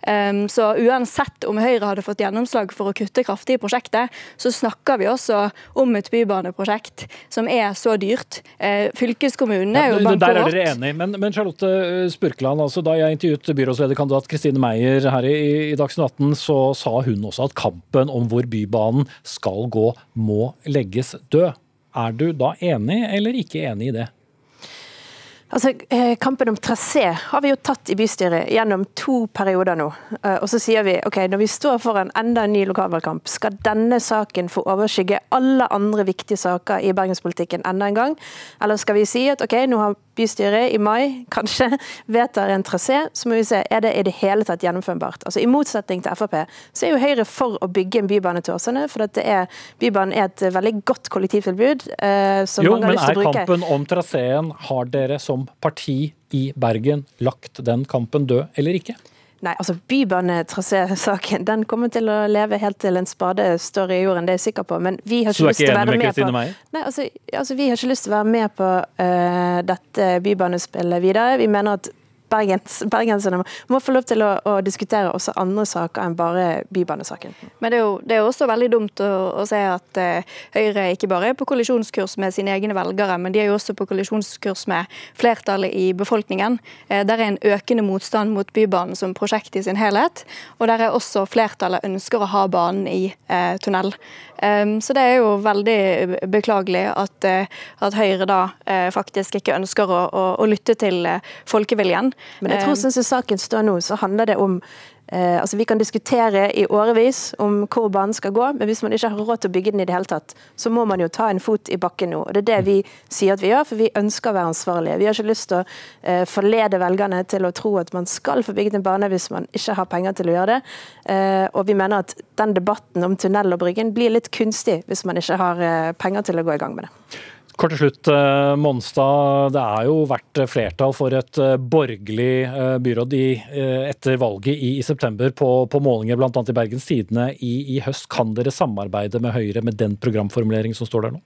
Um, så uansett om Høyre hadde fått gjennomslag for å kutte kraftig i prosjektet, så snakker vi også om et bybaneprosjekt som er så dyrt. Uh, fylkeskommunene er jo bankerott. Der er dere enige, men, men Charlotte Spurkeland, Spurkland, altså da jeg intervjuet byrådslederkandidat Kristine Meyer her i, i Dagsnytt 18, så sa hun også at kampen om hvor Bybanen skal gå, må legges død. Er du da enig eller ikke enig i det? Altså, eh, Kampen om trasé har vi jo tatt i bystyret gjennom to perioder nå. Eh, og så sier vi ok, når vi står foran enda en ny lokalvalgkamp, skal denne saken få overskygge alle andre viktige saker i bergenspolitikken enda en gang? Eller skal vi si at ok, nå har bystyret i mai kanskje vedtar en trasé, så må vi se er det i det hele tatt gjennomførbart. Altså I motsetning til Frp så er jo Høyre for å bygge en bybane til Åsane, for at er, bybanen er et veldig godt kollektivtilbud. Eh, som jo, mange har lyst til å bruke. Jo, men er kampen om traseen, har dere som parti i Bergen lagt den kampen død eller ikke? Nei, altså Bybanetrasésaken den kommer til å leve helt til en spade står i jorden, det er jeg sikker på. Men vi har ikke lyst til å være med, på Nei, altså, altså, Vi har ikke lyst til å være med på uh, dette bybanespillet videre. Vi mener at Bergens, bergenserne må få lov til å, å, diskutere også andre saker enn bare bybanesaken. Men det er jo, det er også veldig dumt å, å se at eh, Høyre ikke bare er på kollisjonskurs med sine egne velgere, men de er jo også på kollisjonskurs med flertallet i befolkningen. Eh, der er en økende motstand mot Bybanen som prosjekt i sin helhet, og der er også flertallet ønsker å ha banen i eh, tunnel. Så det er jo veldig beklagelig at, at Høyre da faktisk ikke ønsker å, å, å lytte til folkeviljen. Men jeg tror sånn som saken står nå, så handler det om Eh, altså Vi kan diskutere i årevis om hvor banen skal gå, men hvis man ikke har råd til å bygge den i det hele tatt, så må man jo ta en fot i bakken nå. og Det er det vi sier at vi gjør, for vi ønsker å være ansvarlige. Vi har ikke lyst til å eh, forlede velgerne til å tro at man skal få bygget en bane hvis man ikke har penger til å gjøre det. Eh, og vi mener at den debatten om tunnel og Bryggen blir litt kunstig hvis man ikke har eh, penger til å gå i gang med det. Kort til slutt, eh, Monstad. Det er jo vært flertall for et eh, borgerlig eh, byråd i, etter valget i, i september på, på målinger bl.a. i Bergens Tidende i, i høst. Kan dere samarbeide med Høyre med den programformuleringen som står der nå?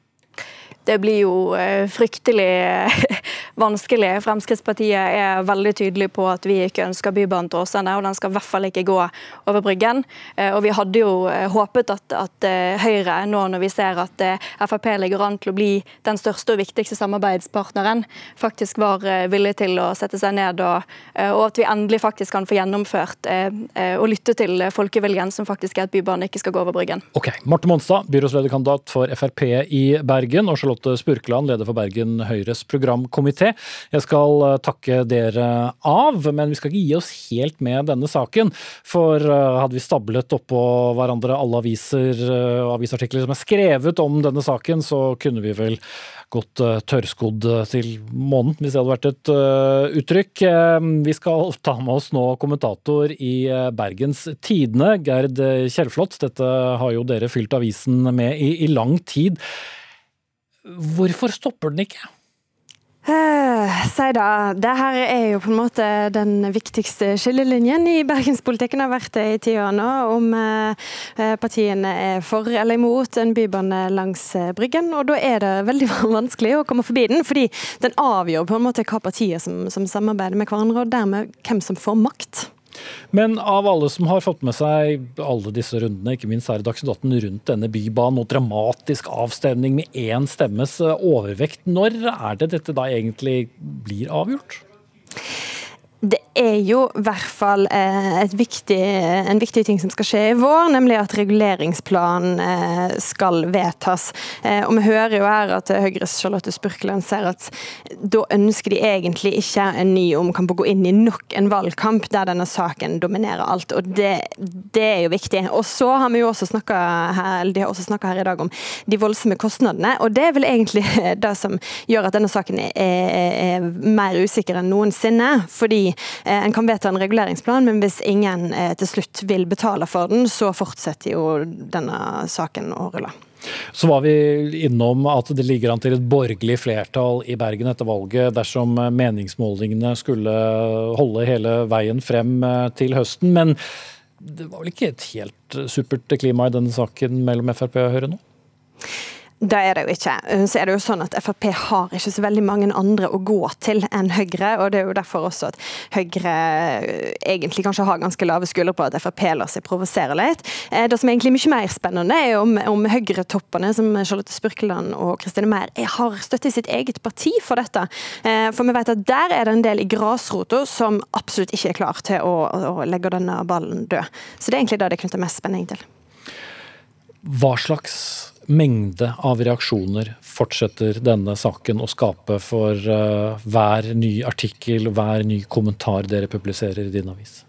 Det blir jo eh, fryktelig eh, vanskelig. Fremskrittspartiet er veldig tydelig på at vi ikke ønsker Bybanen til Åsane, og den skal i hvert fall ikke gå over Bryggen. Eh, og Vi hadde jo håpet at, at Høyre, nå når vi ser at Frp ligger an til å bli den største og viktigste samarbeidspartneren, faktisk var villig til å sette seg ned, og, og at vi endelig faktisk kan få gjennomført og lytte til folkeviljen, som faktisk er at Bybanen ikke skal gå over Bryggen. Ok, Marte Monstad, byrådslederkandidat for Frp i Bergen. og Charlotte Charlotte Spurkland, leder for Bergen Høyres programkomité. Jeg skal eh, takke dere av, men vi skal ikke gi oss helt med denne saken. For eh, hadde vi stablet oppå hverandre alle aviser eh, og avisartikler som er skrevet om denne saken, så kunne vi vel gått tørrskodd til månen, hvis det hadde vært et uttrykk. Vi skal ta med oss nå kommentator i Bergens Tidende, Gerd Kjellflot. Dette har jo dere fylt avisen med i, i lang tid. Hvorfor stopper den ikke? Uh, si da. Det her er jo på en måte den viktigste skillelinjen i bergenspolitikken. har vært det i ti år nå, om uh, partiene er for eller imot en bybane langs Bryggen. Og da er det veldig vanskelig å komme forbi den, fordi den avgjør på en måte hva partier som, som samarbeider med hverandre, og dermed hvem som får makt. Men av alle som har fått med seg alle disse rundene, ikke minst her i Dagsnytt 18 rundt denne bybanen og dramatisk avstemning med én stemmes overvekt, når er det dette da egentlig blir avgjort? Det er jo i hvert fall eh, viktig, en viktig ting som skal skje i vår, nemlig at reguleringsplanen eh, skal vedtas. Eh, og Vi hører jo her at Høyres Charlotte Spurkeland ser at da ønsker de egentlig ikke en ny omkamp å gå inn i nok en valgkamp der denne saken dominerer alt. og Det, det er jo viktig. Og så har vi jo også snakka her, her i dag om de voldsomme kostnadene. og Det er vel egentlig det som gjør at denne saken er, er, er mer usikker enn noensinne. fordi Eh, en kan vedta en reguleringsplan, men hvis ingen eh, til slutt vil betale for den, så fortsetter jo denne saken å rulle. Så var vi innom at det ligger an til et borgerlig flertall i Bergen etter valget dersom meningsmålingene skulle holde hele veien frem eh, til høsten. Men det var vel ikke et helt supert klima i denne saken mellom Frp og Høyre nå? Det er det jo ikke. Så er det jo sånn at Frp har ikke så veldig mange andre å gå til enn Høyre, og det er jo derfor også at Høyre egentlig kanskje har ganske lave skuldre på at Frp lar seg provosere litt. Eh, det som er egentlig mye mer spennende, er om, om Høyre-toppene som Charlotte Spurkeland og Kristine Meyer har støtte i sitt eget parti for dette. Eh, for vi vet at der er det en del i grasrota som absolutt ikke er klar til å, å legge denne ballen død. Så det er egentlig det det knytter mest spenning til. Hva slags mengde av reaksjoner fortsetter denne saken å skape for uh, hver ny artikkel, hver ny kommentar dere publiserer i din avis?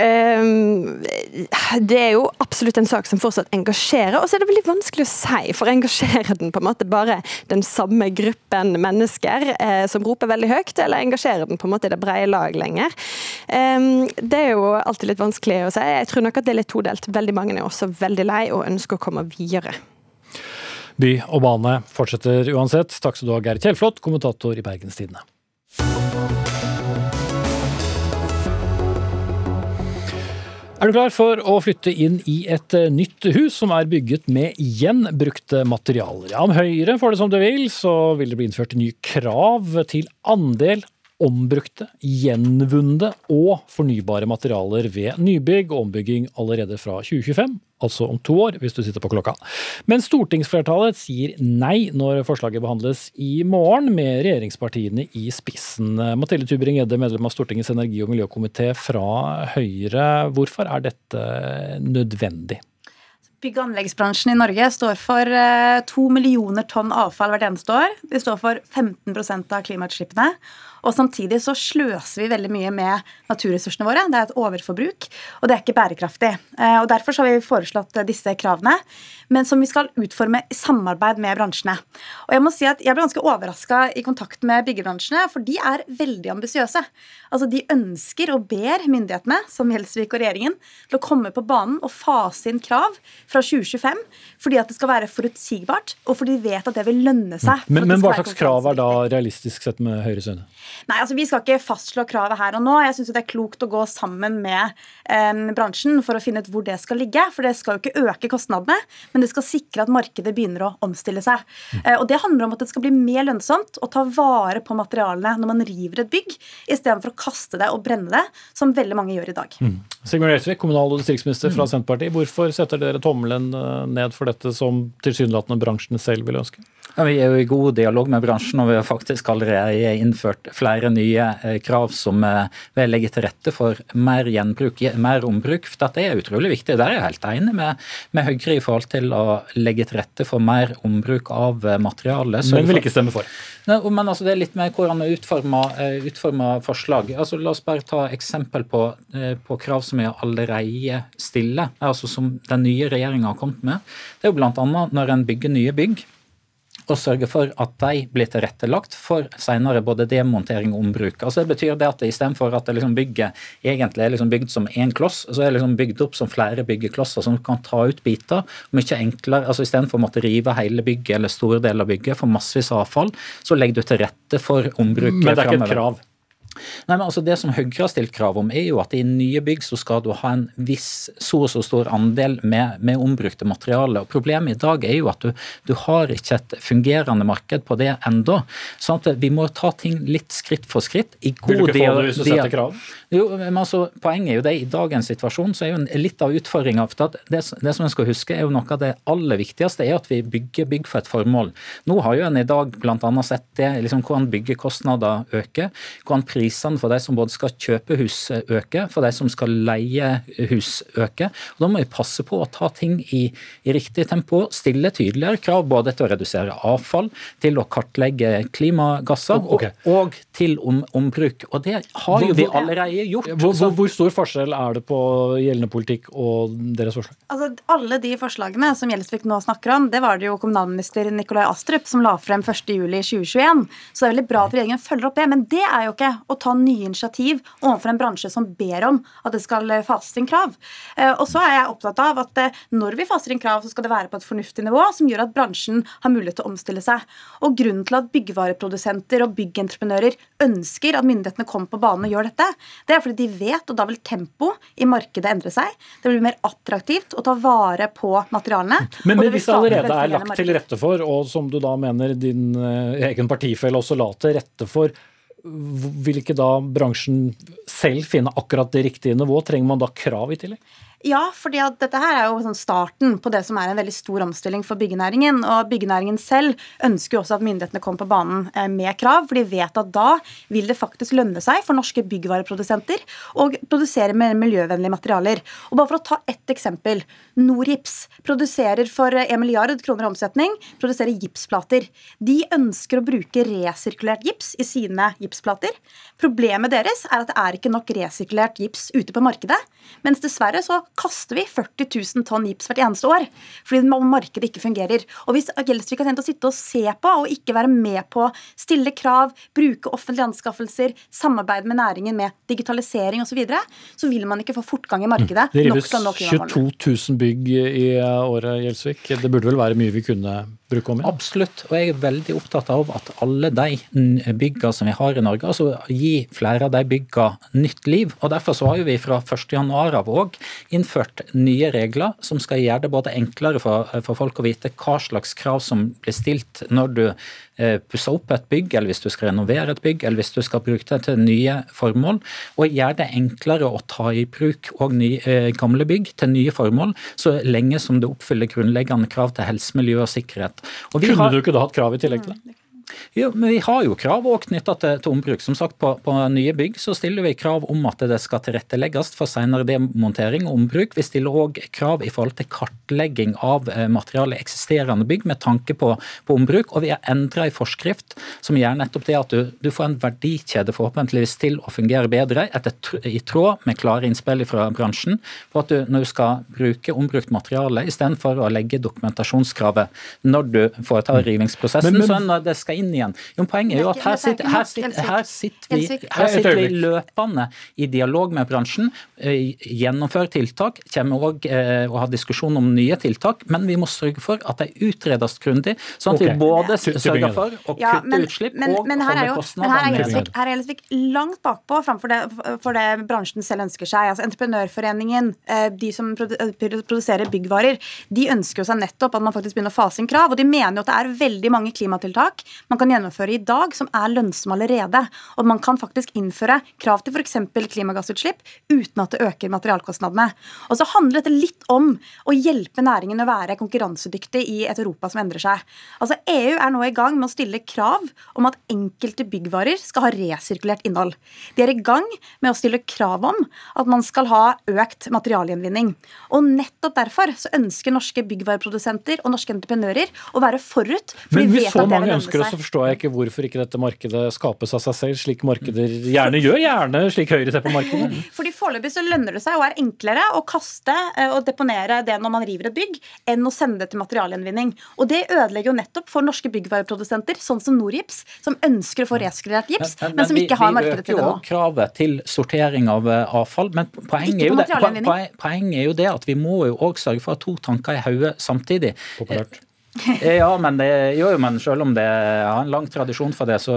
Um, det er jo absolutt en sak som fortsatt engasjerer, og så er det veldig vanskelig å si. For engasjerer den på en måte bare den samme gruppen mennesker eh, som roper veldig høyt, eller engasjerer den på en måte i det brede lag lenger? Um, det er jo alltid litt vanskelig å si. Jeg tror nok at det er litt todelt. Veldig mange er også veldig lei og ønsker å komme videre. By og bane fortsetter uansett. Takk skal du ha, Geir Kjellflot, kommentator i Bergens Er du klar for å flytte inn i et eh, nytt hus som er bygget med gjenbrukte materialer? Ja, om Høyre får det som det vil, så vil det bli innført nye krav til andel ombrukte, gjenvunne og fornybare materialer ved nybygg og ombygging allerede fra 2025, altså om to år, hvis du sitter på klokka. Men stortingsflertallet sier nei når forslaget behandles i morgen, med regjeringspartiene i spissen. Mathilde Tubring-Gjedde, medlem av Stortingets energi- og miljøkomité fra Høyre. Hvorfor er dette nødvendig? Bygg- og anleggsbransjen i Norge står for eh, to millioner tonn avfall hvert eneste år. De står for 15% av klimautslippene. Og samtidig så sløser vi veldig mye med naturressursene våre. Det er et overforbruk, og det er ikke bærekraftig. Eh, og Derfor har vi foreslått eh, disse kravene, men som vi skal utforme i samarbeid med bransjene. Og Jeg må si at jeg ble ganske overraska i kontakt med byggebransjene, for de er veldig ambisiøse. Altså, de ønsker og ber myndighetene, som Gjelsvik og regjeringen, til å komme på banen og fase inn krav fra 2025, fordi at det skal være forutsigbart, og fordi de vet at det vil lønne seg. Men, men hva slags krav er da realistisk sett med Høyres øyne? Nei, altså Vi skal ikke fastslå kravet her og nå. Jeg syns det er klokt å gå sammen med eh, bransjen for å finne ut hvor det skal ligge. For det skal jo ikke øke kostnadene, men det skal sikre at markedet begynner å omstille seg. Eh, og Det handler om at det skal bli mer lønnsomt å ta vare på materialene når man river et bygg, istedenfor å kaste det og brenne det, som veldig mange gjør i dag. Mm. Sigmund Gjelsvik, kommunal- og distriktsminister fra Senterpartiet. Hvorfor setter dere tommelen eh, ned for dette som tilsynelatende bransjen selv vil ønske? Ja, vi er jo i god dialog med bransjen, og vi har faktisk allerede innført flere nye eh, krav som eh, vil legge til rette for mer gjenbruk, mer ombruk. For dette er utrolig viktig. Der er jeg helt enig med, med Høyre i forhold til å legge til rette for mer ombruk av materiale. Men vil ikke stemme for? Nei, men altså, det er litt mer hvordan vi utformer forslag. Altså, la oss bare ta eksempel på, på krav som vi allerede stiller, altså som den nye regjeringa har kommet med. Det er jo bl.a. når en bygger nye bygg og sørge for at de blir tilrettelagt for senere både demontering og ombruk. Altså det betyr det at Istedenfor at liksom bygget egentlig er liksom bygd som én kloss, så er det liksom bygd opp som flere byggeklosser som kan ta ut biter. Mye enklere, altså Istedenfor å måtte rive hele bygget eller store deler av bygget for massevis av avfall, så legger du til rette for ombruk. Men det er ikke et krav? Nei, men altså Det som Høyre har stilt krav om, er jo at i nye bygg så skal du ha en viss så og så stor andel med, med ombrukte materialer. Og Problemet i dag er jo at du, du har ikke et fungerende marked på det ennå. Sånn at vi må ta ting litt skritt for skritt. I god Vil du ikke få det hvis du setter krav? Jo, men altså, Poenget er jo det, i dagens situasjon så er jo litt av utfordringa det, det som en skal huske, er jo noe av det aller viktigste er at vi bygger bygg for et formål. Nå har jo en i dag bl.a. sett det, liksom hvordan byggekostnader øker. hvordan prisene for de som både skal kjøpe hus øker, for de som skal leie hus øker. Og Da må vi passe på å ta ting i, i riktig tempo, stille tydeligere krav både til å redusere avfall, til å kartlegge klimagasser okay. og, og, til om, ombruk. Og det har jo vi allerede gjort. Hvor, hvor, hvor, stor forskjell er det på gjeldende politikk og deres forslag? Altså, alle de forslagene som Gjelsvik nå snakker om, det var det jo kommunalminister Nikolai Astrup som la frem 1.7.2021. Så det er veldig bra at regjeringen følger opp det. Men det er jo ikke å ta nye initiativ overfor en bransje som ber om at det skal fases inn krav. Eh, og så er jeg opptatt av at eh, når vi faser inn krav, så skal det være på et fornuftig nivå som gjør at bransjen har mulighet til å omstille seg. Og grunnen til at byggevareprodusenter og byggentreprenører ønsker at myndighetene kommer på banen og gjør dette, det er fordi de vet, og da vil tempoet i markedet endre seg. Det blir mer attraktivt å ta vare på materialene. Men, men hvis det allerede er lagt til rette for, og som du da mener din eh, egen partifelle også la til rette for, vil ikke da bransjen selv finne akkurat det riktige nivået? Trenger man da krav i tillegg? Ja, at dette her er jo sånn starten på det som er en veldig stor omstilling for byggenæringen. Og byggenæringen selv ønsker jo også at myndighetene kommer på banen eh, med krav, for de vet at da vil det faktisk lønne seg for norske byggvareprodusenter å produsere mer miljøvennlige materialer. Og bare for å ta ett eksempel. Norgips produserer for 1 milliard kroner i omsetning, produserer gipsplater. De ønsker å bruke resirkulert gips i sine gipsplater. Problemet deres er at det er ikke nok resirkulert gips ute på markedet. Mens dessverre så kaster vi 40 000 tonn gips hvert eneste år. Fordi markedet ikke fungerer. Og Hvis Gjelsvik har tenkt å sitte og se på og ikke være med på stille krav, bruke offentlige anskaffelser, samarbeide med næringen med digitalisering osv., så, videre, så vil man ikke få fortgang i markedet. Det rives 22 000 bygg i året, Gjelsvik. Det burde vel være mye vi kunne bruke om igjen? Absolutt. Og jeg er veldig opptatt av at alle de byggene som vi har i Norge, altså gi flere av de byggene nytt liv. Og Derfor så har vi fra 1.1 av òg innført nye regler som skal gjøre det både enklere for, for, folk å vite hva slags krav som blir stilt når du eh, pusser opp et bygg, eller hvis du skal renovere et bygg, eller hvis du skal bruke det til nye formål. Og gjøre det enklere å ta i bruk og nye, eh, gamle bygg til nye formål, så lenge som det oppfyller grunnleggende krav til helse, miljø og sikkerhet. Og Kunne har, du ikke da hatt krav i tillegg til det? Jo, men Vi har jo krav også knytta til, til, ombruk. Som sagt, på, på, nye bygg så stiller vi krav om at det skal tilrettelegges for senere demontering og ombruk. Vi stiller òg krav i forhold til kartlegging av eh, materiale i eksisterende bygg med tanke på, på ombruk. Og vi har endra i forskrift som gjør nettopp det at du, du, får en verdikjede forhåpentligvis til å fungere bedre, etter, i tråd med klare innspill fra bransjen, på at du når du skal bruke ombrukt materiale, istedenfor å legge dokumentasjonskravet når du foretar rivingsprosessen, men, men, så det skal inn igjen. Jo, poenget er jo at her sitter, her sitter, her sitter, vi, her sitter vi løpende i dialog med bransjen, eh, gjennomfører tiltak, kommer òg og å ha diskusjon om nye tiltak, men vi må sørge for at de utredes grundig, sånn at vi både sørger for å kutte ja, men, utslipp men, og men holde kostnadene nede. Her er Gjelsvik langt bakpå framfor det, for det bransjen selv ønsker seg. Altså Entreprenørforeningen, eh, de som produserer byggvarer, de ønsker jo seg nettopp at man faktisk begynner å fase inn krav, og de mener jo at det er veldig mange klimatiltak man kan gjennomføre i dag som er lønnsomme allerede. Og man kan faktisk innføre krav til f.eks. klimagassutslipp uten at det øker materialkostnadene. Og så handler dette litt om å hjelpe næringen å være konkurransedyktig i et Europa som endrer seg. Altså EU er nå i gang med å stille krav om at enkelte byggvarer skal ha resirkulert innhold. De er i gang med å stille krav om at man skal ha økt materialgjenvinning. Og nettopp derfor så ønsker norske byggvareprodusenter og norske entreprenører å være forut. for Men hvis så mange ønsker oss, så forstår jeg ikke hvorfor ikke dette markedet skapes av seg selv, slik markeder gjerne gjør. Gjerne slik Høyre ser på markedet. Fordi Foreløpig så lønner det seg og er enklere å kaste eh, og deponere det når man river et bygg, enn å sende det til materialgjenvinning. Og det ødelegger jo nettopp for norske byggvareprodusenter, sånn som Norgips, som ønsker å få resirkulert gips, men, men, men, som ikke har markedet til det nå. Vi øker jo kravet til sortering av eh, avfall, men poenget er, det, poenget er jo det at vi må jo òg sørge for å ha to tanker i hodet samtidig. Populært. ja, men det, jo, men selv om det har en lang tradisjon for det, så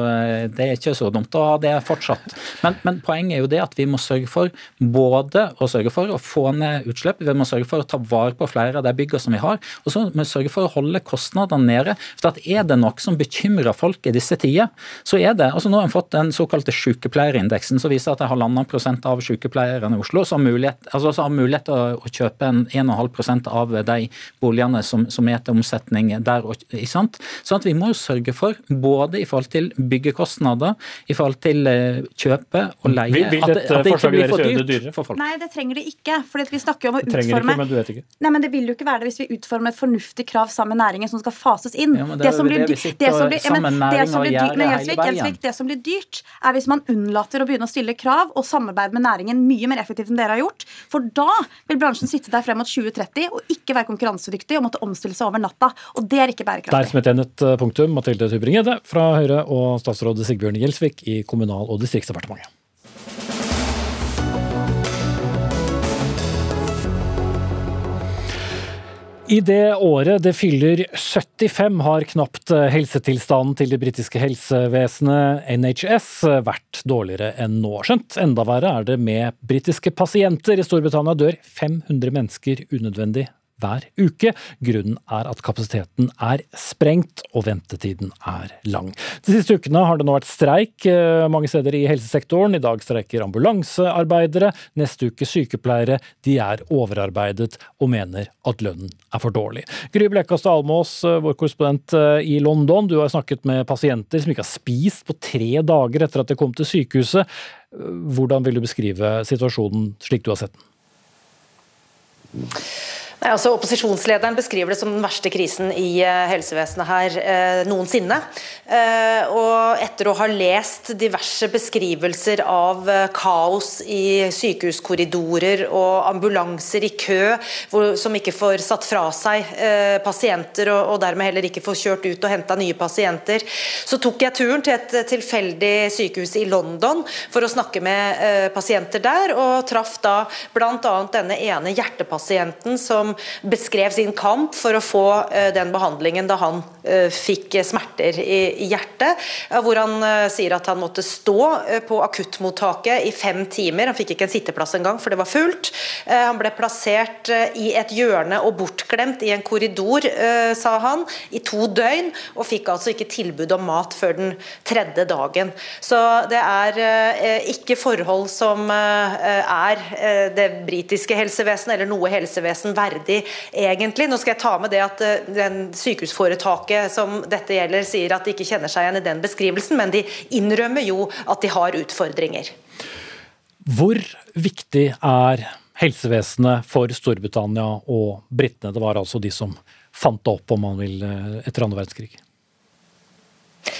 det er ikke så dumt å ha det fortsatt. Men, men, poenget er jo det at vi må sørge for både å sørge for å få ned utslipp, vi må sørge for å ta vare på flere av de byggene som vi har, og så må vi sørge for å holde kostnadene nede. For er det noe som bekymrer folk i disse tider, så er det altså Nå har vi fått den såkalte sykepleierindeksen som viser at det er halvannen prosent av sykepleierne i Oslo som har mulighet, altså, har mulighet til å kjøpe en 1,5% av de boligene som, som er til omsetning løsning der. Ikke sant? Sånn at vi må sørge for, både i forhold til byggekostnader, i forhold til eh, kjøpe og leie, vil, vil at, at, det ikke blir for dyrt for folk? Nei, det trenger det ikke. for vi snakker jo om å utforme... Ikke, men du vet ikke. Nei, men Det vil jo ikke være det hvis vi utformer et fornuftig krav sammen med næringen som skal fases inn. Ja, det, det, som blir, det, som blir, ja, men, det som blir dyrt, men Gjelsvik, Gjelsvik, det som blir dyrt, er hvis man unnlater å begynne å stille krav og samarbeide med næringen mye mer effektivt enn dere har gjort. For da vil bransjen sitte der frem mot 2030 og ikke være konkurransedyktig og måtte omstille seg over natta. Og det er ikke bærekraftig. Der smetter jeg et punktum. Mathilde Tybring-Gjedde fra Høyre og statsråd Sigbjørn Gjelsvik i Kommunal- og distriktsdepartementet. I det året det fyller 75, har knapt helsetilstanden til det britiske helsevesenet NHS vært dårligere enn nå. Skjønt enda verre er det med britiske pasienter. I Storbritannia dør 500 mennesker unødvendig hver uke. Grunnen er at kapasiteten er sprengt og ventetiden er lang. De siste ukene har det nå vært streik eh, mange steder i helsesektoren. I dag streiker ambulansearbeidere, neste uke sykepleiere. De er overarbeidet og mener at lønnen er for dårlig. Gry Blekastad Almås, eh, vår korrespondent eh, i London, du har snakket med pasienter som ikke har spist på tre dager etter at de kom til sykehuset. Hvordan vil du beskrive situasjonen slik du har sett den? Altså Opposisjonslederen beskriver det som den verste krisen i uh, helsevesenet her eh, noensinne. Eh, og etter å ha lest diverse beskrivelser av kaos i sykehuskorridorer og ambulanser i kø hvor, som ikke får satt fra seg pasienter og, og, dermed heller ikke får kjørt ut og henta nye pasienter, så tok jeg turen til et tilfeldig sykehus i London for å snakke med pasienter der, og traff da bl.a. denne ene hjertepasienten som beskrev sin kamp for å få eh, den behandlingen da han eh, fikk smerter i hjertet. Hvor han eh, sier at han måtte stå på akuttmottaket i fem timer. Han fikk ikke en sitteplass engang, for det var fullt. Han ble plassert i et hjørne og bortglemt i en korridor, sa han, i to døgn, og fikk altså ikke tilbud om mat før den tredje dagen. Så det er ikke forhold som er det britiske helsevesenet eller noe helsevesen verdig verdig, egentlig. Nå skal jeg ta med det at eh, den sykehusforetaket som dette gjelder, sier at de ikke kjenner seg igjen i den beskrivelsen, men de innrømmer jo at de har utfordringer. Hvor viktig er helsevesenet for Storbritannia og britene? Det var altså de som fant det opp, om man vil, eh, etter andre verdenskrig.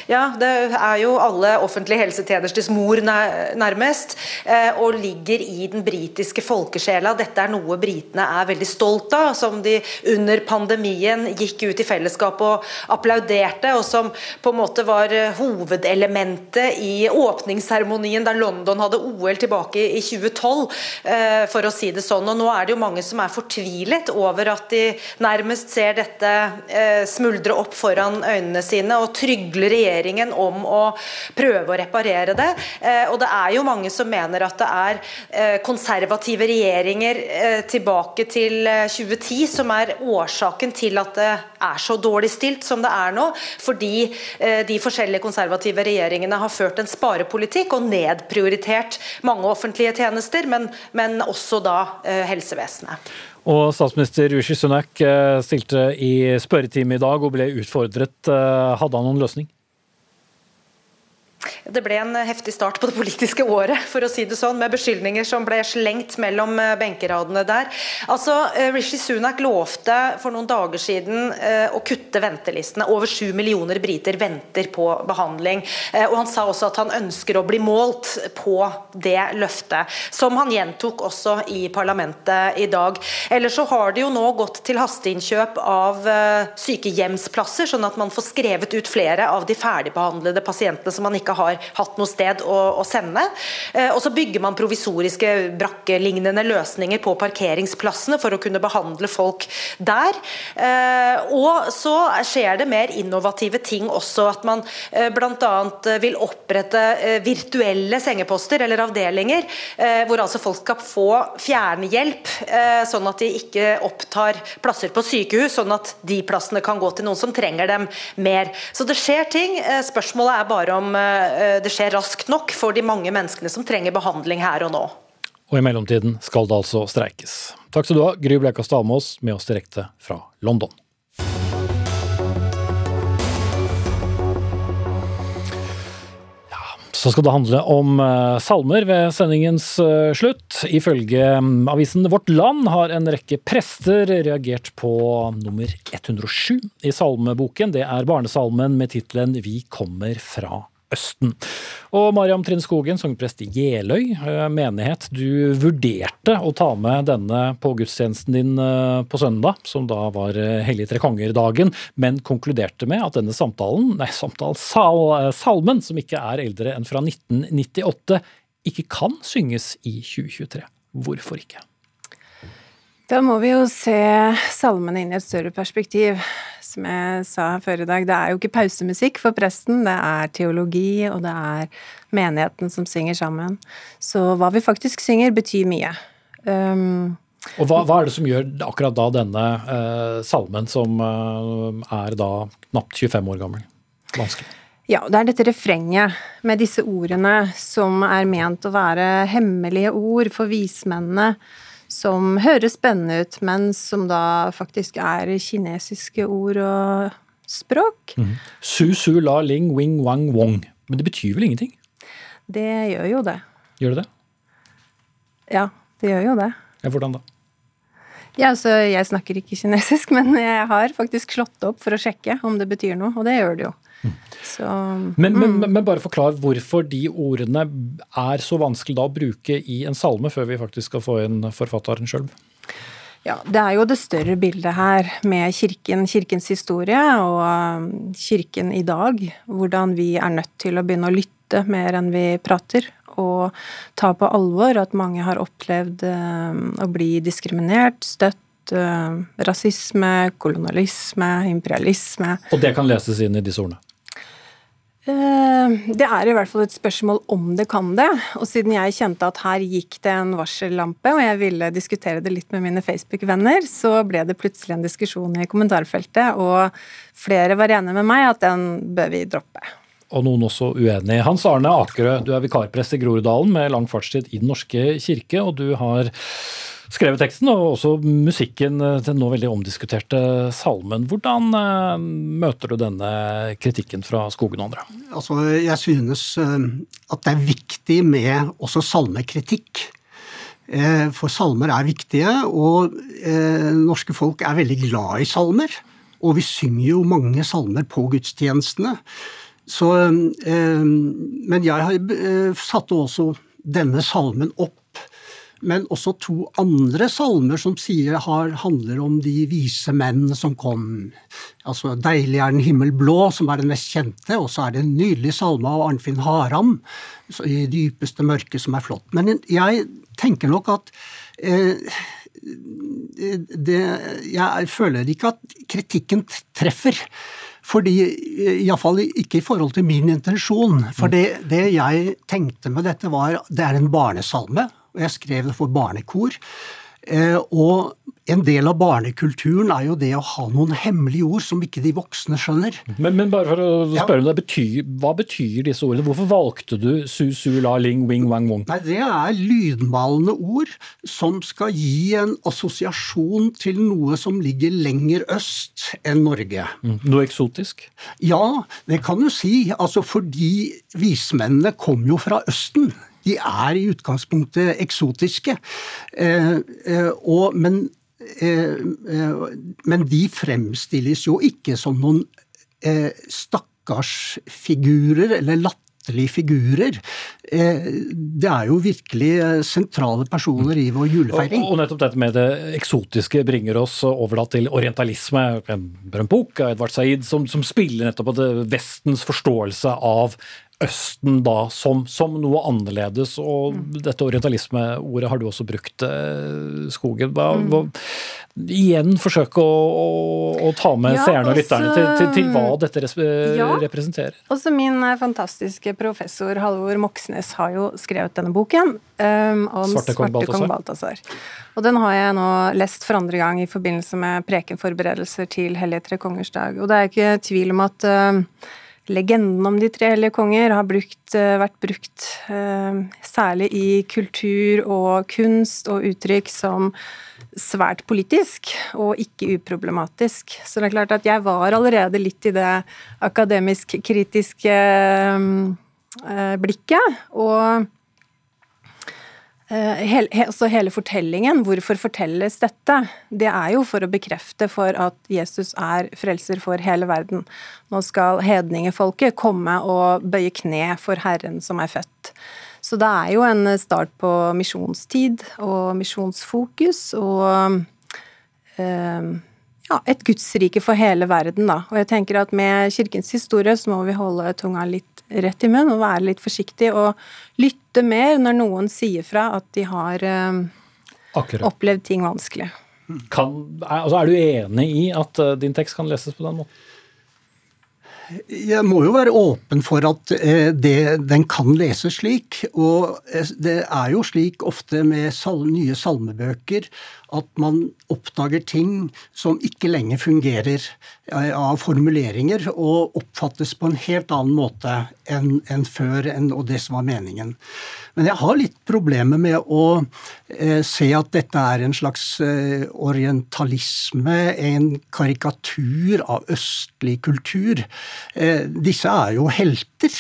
Ja, det er jo alle offentlige helsetjenesters mor nærmest, eh, og ligger i den britiske folkesjela. Dette er noe britene er veldig stolt av, som de under pandemien gikk ut i fellesskap og applauderte, og som på en måte var eh, hovedelementet i åpningsseremonien da London hadde OL tilbake i 2012, eh, for å si det sånn. Og nå er det jo mange som er fortvilet over at de nærmest ser dette smuldre opp foran øynene sine, og trygler regjeringen om å prøve å reparere det. Eh, og det er jo mange som mener at det er eh, konservative regjeringer eh, tilbake til 2010 som er årsaken til at det er så dårlig stilt som det er nå. Fordi de forskjellige konservative regjeringene har ført en sparepolitikk og nedprioritert mange offentlige tjenester, men, men også da helsevesenet. Og statsminister Rishi Sunak stilte i spørretime i dag og ble utfordret. Hadde han noen løsning? Det ble en heftig start på det politiske året, for å si det sånn, med beskyldninger som ble slengt mellom eh, benkeradene der. Altså, eh, Rishi Sunak lovte for noen dager siden eh, å kutte ventelistene. Over sju millioner briter venter på behandling. Og Han sa også at han ønsker å bli målt på det løftet, som han gjentok også i parlamentet i dag. Ellers så har det jo nå gått til hasteinnkjøp av sykehjemsplasser, sånn at man får skrevet ut flere av de ferdigbehandlede pasientene som man ikke har hatt noe sted å, å sende. Eh, og så bygger man provisoriske brakkelignende løsninger på parkeringsplassene for å kunne behandle folk der. Eh, og så skjer det mer innovative ting også, at man eh, bl.a. vil opprette virtuelle sengeposter eller avdelinger, hvor altså folk skal få fjernhjelp, sånn at de ikke opptar plasser på sykehus, sånn at de plassene kan gå til noen som trenger dem mer. Så det skjer ting. Spørsmålet er bare om det skjer raskt nok for de mange menneskene som trenger behandling her og nå. Og i mellomtiden skal det altså streikes. Takk skal du ha, Gry Blekastad Almås, med oss direkte fra London. Så skal det handle om eh, salmer ved sendingens eh, slutt. Ifølge mm, avisen Vårt Land har en rekke prester reagert på nummer 107 i salmeboken. Det er barnesalmen med tittelen Vi kommer fra Østen. Og Mariam Trine Skogen, sogneprest i Jeløy eh, menighet. Du vurderte å ta med denne på gudstjenesten din eh, på søndag, som da var eh, Hellige tre konger-dagen, men konkluderte med at denne samtalen, nei, samtalen, sal, salmen, som ikke er eldre enn fra 1998, ikke kan synges i 2023. Hvorfor ikke? Da må vi jo se salmene inn i et større perspektiv som jeg sa før i dag, det er jo ikke pausemusikk for presten, det er teologi, og det er menigheten som synger sammen. Så hva vi faktisk synger, betyr mye. Um, og hva, hva, er det som gjør akkurat da denne uh, salmen, som uh, er da knapt 25 år gammel, vanskelig? Ja, det er dette refrenget med disse ordene som er ment å være hemmelige ord for vismennene som høres spennende ut, men som da faktisk er kinesiske ord og språk. Mm. Su, su, la, ling, wing, wang, wong. Men det betyr vel ingenting? Det gjør jo det. Gjør det det? Ja, det gjør jo det. Ja, Hvordan da? Ja, altså, Jeg snakker ikke kinesisk, men jeg har faktisk slått opp for å sjekke om det betyr noe, og det gjør det jo. Så, men, mm. men, men, bare forklar hvorfor de ordene er så vanskelig da å bruke i en salme, før vi faktisk skal få inn forfatteren sjøl. Ja, Det er jo det større bildet her med kirken, kirkens historie og um, kirken i dag. Hvordan vi er nødt til å begynne å lytte mer enn vi prater. Og ta på alvor at mange har opplevd um, å bli diskriminert, støtt, um, rasisme, kolonialisme, imperialisme. Og det kan leses inn i disse ordene? Eh, det er i hvert fall et spørsmål om det kan det. Og siden jeg kjente at her gikk det en varsellampe, og jeg ville diskutere det litt med mine Facebook-venner, så ble det plutselig en diskusjon i kommentarfeltet, og flere var enige med meg at den bør vi droppe. Og noen også uenig. Hans Arne Akerø, du er vikarprest i Groruddalen med lang fartstid i Den norske kirke, og du har skrevet teksten og også musikken til den nå veldig omdiskuterte salmen. Hvordan uh, møter du denne kritikken fra Skogen og andre? Altså, jeg synes uh, at det er viktig med også salmekritikk. For salmer er viktige, og norske folk er veldig glad i salmer. Og vi synger jo mange salmer på gudstjenestene. Så, men jeg satte også denne salmen opp men også to andre salmer som sier, har, handler om de vise menn som kom. Altså 'Deilig er den himmel blå', som er den mest kjente, og så er det en nydelig salme av Arnfinn Haram, 'I dypeste mørke', som er flott. Men jeg tenker nok at eh, det, Jeg føler ikke at kritikken treffer. Fordi, Iallfall ikke i forhold til min intensjon. For det, det jeg tenkte med dette, var Det er en barnesalme og jeg skrev det for barnekor. Eh, og en del av barnekulturen er jo det å ha noen hemmelige ord som ikke de voksne skjønner. Men, men bare for å spørre om det, betyr, Hva betyr disse ordene? Hvorfor valgte du su, su, la, ling, wing, wang, wong? Nei, Det er lydmalende ord som skal gi en assosiasjon til noe som ligger lenger øst enn Norge. Mm. Noe eksotisk? Ja, det kan du si. Altså fordi vismennene kom jo fra Østen de er i utgangspunktet eksotiske. Eh, eh, og, men, eh, men, de fremstilles jo ikke som noen stakkarsfigurer eller latterlige figurer. Det er jo virkelig sentrale personer i vår julefeiring. Og, og nettopp dette med det eksotiske bringer oss over da til orientalisme. En bok av Edvard Said som, som spiller nettopp på Vestens forståelse av Østen da som, som noe annerledes. Og mm. dette orientalisme-ordet har du også brukt, eh, Skogen. Hva, mm. hva, igjen forsøke å, å, å, ta med ja, seerne og lytterne til, til, til, hva dette resp ja, representerer. Også min eh, fantastiske professor Halvor Moxnes har jo skrevet denne boken um, om Svarte kong. Balthazar. Og den har jeg nå lest for andre gang i forbindelse med prekenforberedelser til Hellige tre kongers dag. Og det er ikke tvil om at uh, legenden om de tre hellige konger har brukt, eh, vært brukt eh, særlig i kultur og kunst og uttrykk som svært politisk og ikke uproblematisk. Så det er klart at jeg var allerede litt i det akademisk-kritiske eh, blikket. Og hele, altså hele fortellingen, hvorfor fortelles dette? Det er jo for å bekrefte for at Jesus er frelser for hele verden. Nå skal hedningefolket komme og bøye kne for Herren som er født. Så det er jo en start på misjonstid og misjonsfokus og eh, ja, et gudsrike for hele verden, da. Og jeg tenker at med kirkens historie så må vi holde tunga litt rett i munn og være litt forsiktig og lytte mer når noen sier fra at de har uh, opplevd ting vanskelig. Kan, altså er du enig i at uh, din tekst kan leses på den måten? Jeg må jo være åpen for at eh, det, den kan leses slik. Og det er jo slik ofte med sal nye salmebøker at man oppdager ting som ikke lenger fungerer eh, av formuleringer, og oppfattes på en helt annen måte enn, enn før enn, og det som var meningen. Men jeg har litt problemer med å eh, se at dette er en slags eh, orientalisme, en karikatur av østlig kultur. Eh, disse er jo helter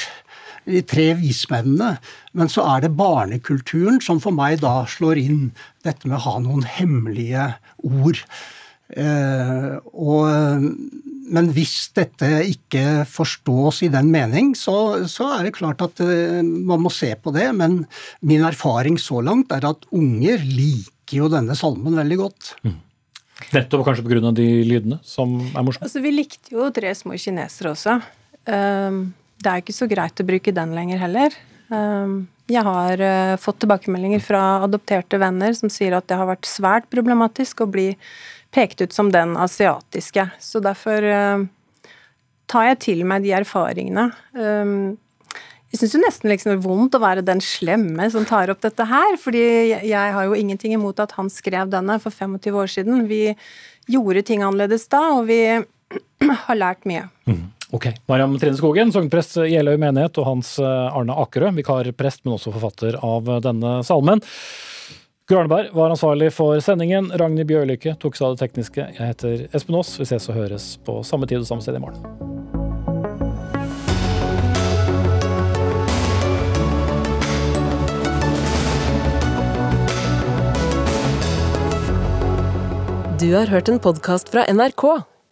de tre vismennene. Men så er det barnekulturen som for meg da slår inn dette med å ha noen hemmelige ord. Eh, og, men hvis dette ikke forstås i den mening, så, så, er det klart at eh, man må se på det. Men min erfaring så langt er at unger liker jo denne salmen veldig godt. Mm. Nettopp kanskje pga. de lydene som er morsomme? Altså, vi likte jo Tre små kinesere også. Um, det er ikke så greit å bruke den lenger heller. Ehm, jeg har uh, fått tilbakemeldinger fra adopterte venner som sier at det har vært svært problematisk å bli pekt ut som den asiatiske. Så derfor uh, tar jeg til meg de erfaringene. Um, jeg syns nesten liksom det er vondt å være den slemme som tar opp dette her. fordi jeg har jo ingenting imot at han skrev denne for 25 år siden. Vi gjorde ting annerledes da, og vi har lært mye. Mm. Ok. Mariam Trine Skogen, sognprest i Jeløy menighet, og Hans eh, Arne Akerø, vikarprest, men også forfatter av denne salmen. Grønneberg var ansvarlig for sendingen. Ragnhild Bjørlykke tok seg av det tekniske. Jeg heter Espen Aas. Vi ses og høres på samme tid og samme sted i morgen. Du har hørt en podkast fra NRK.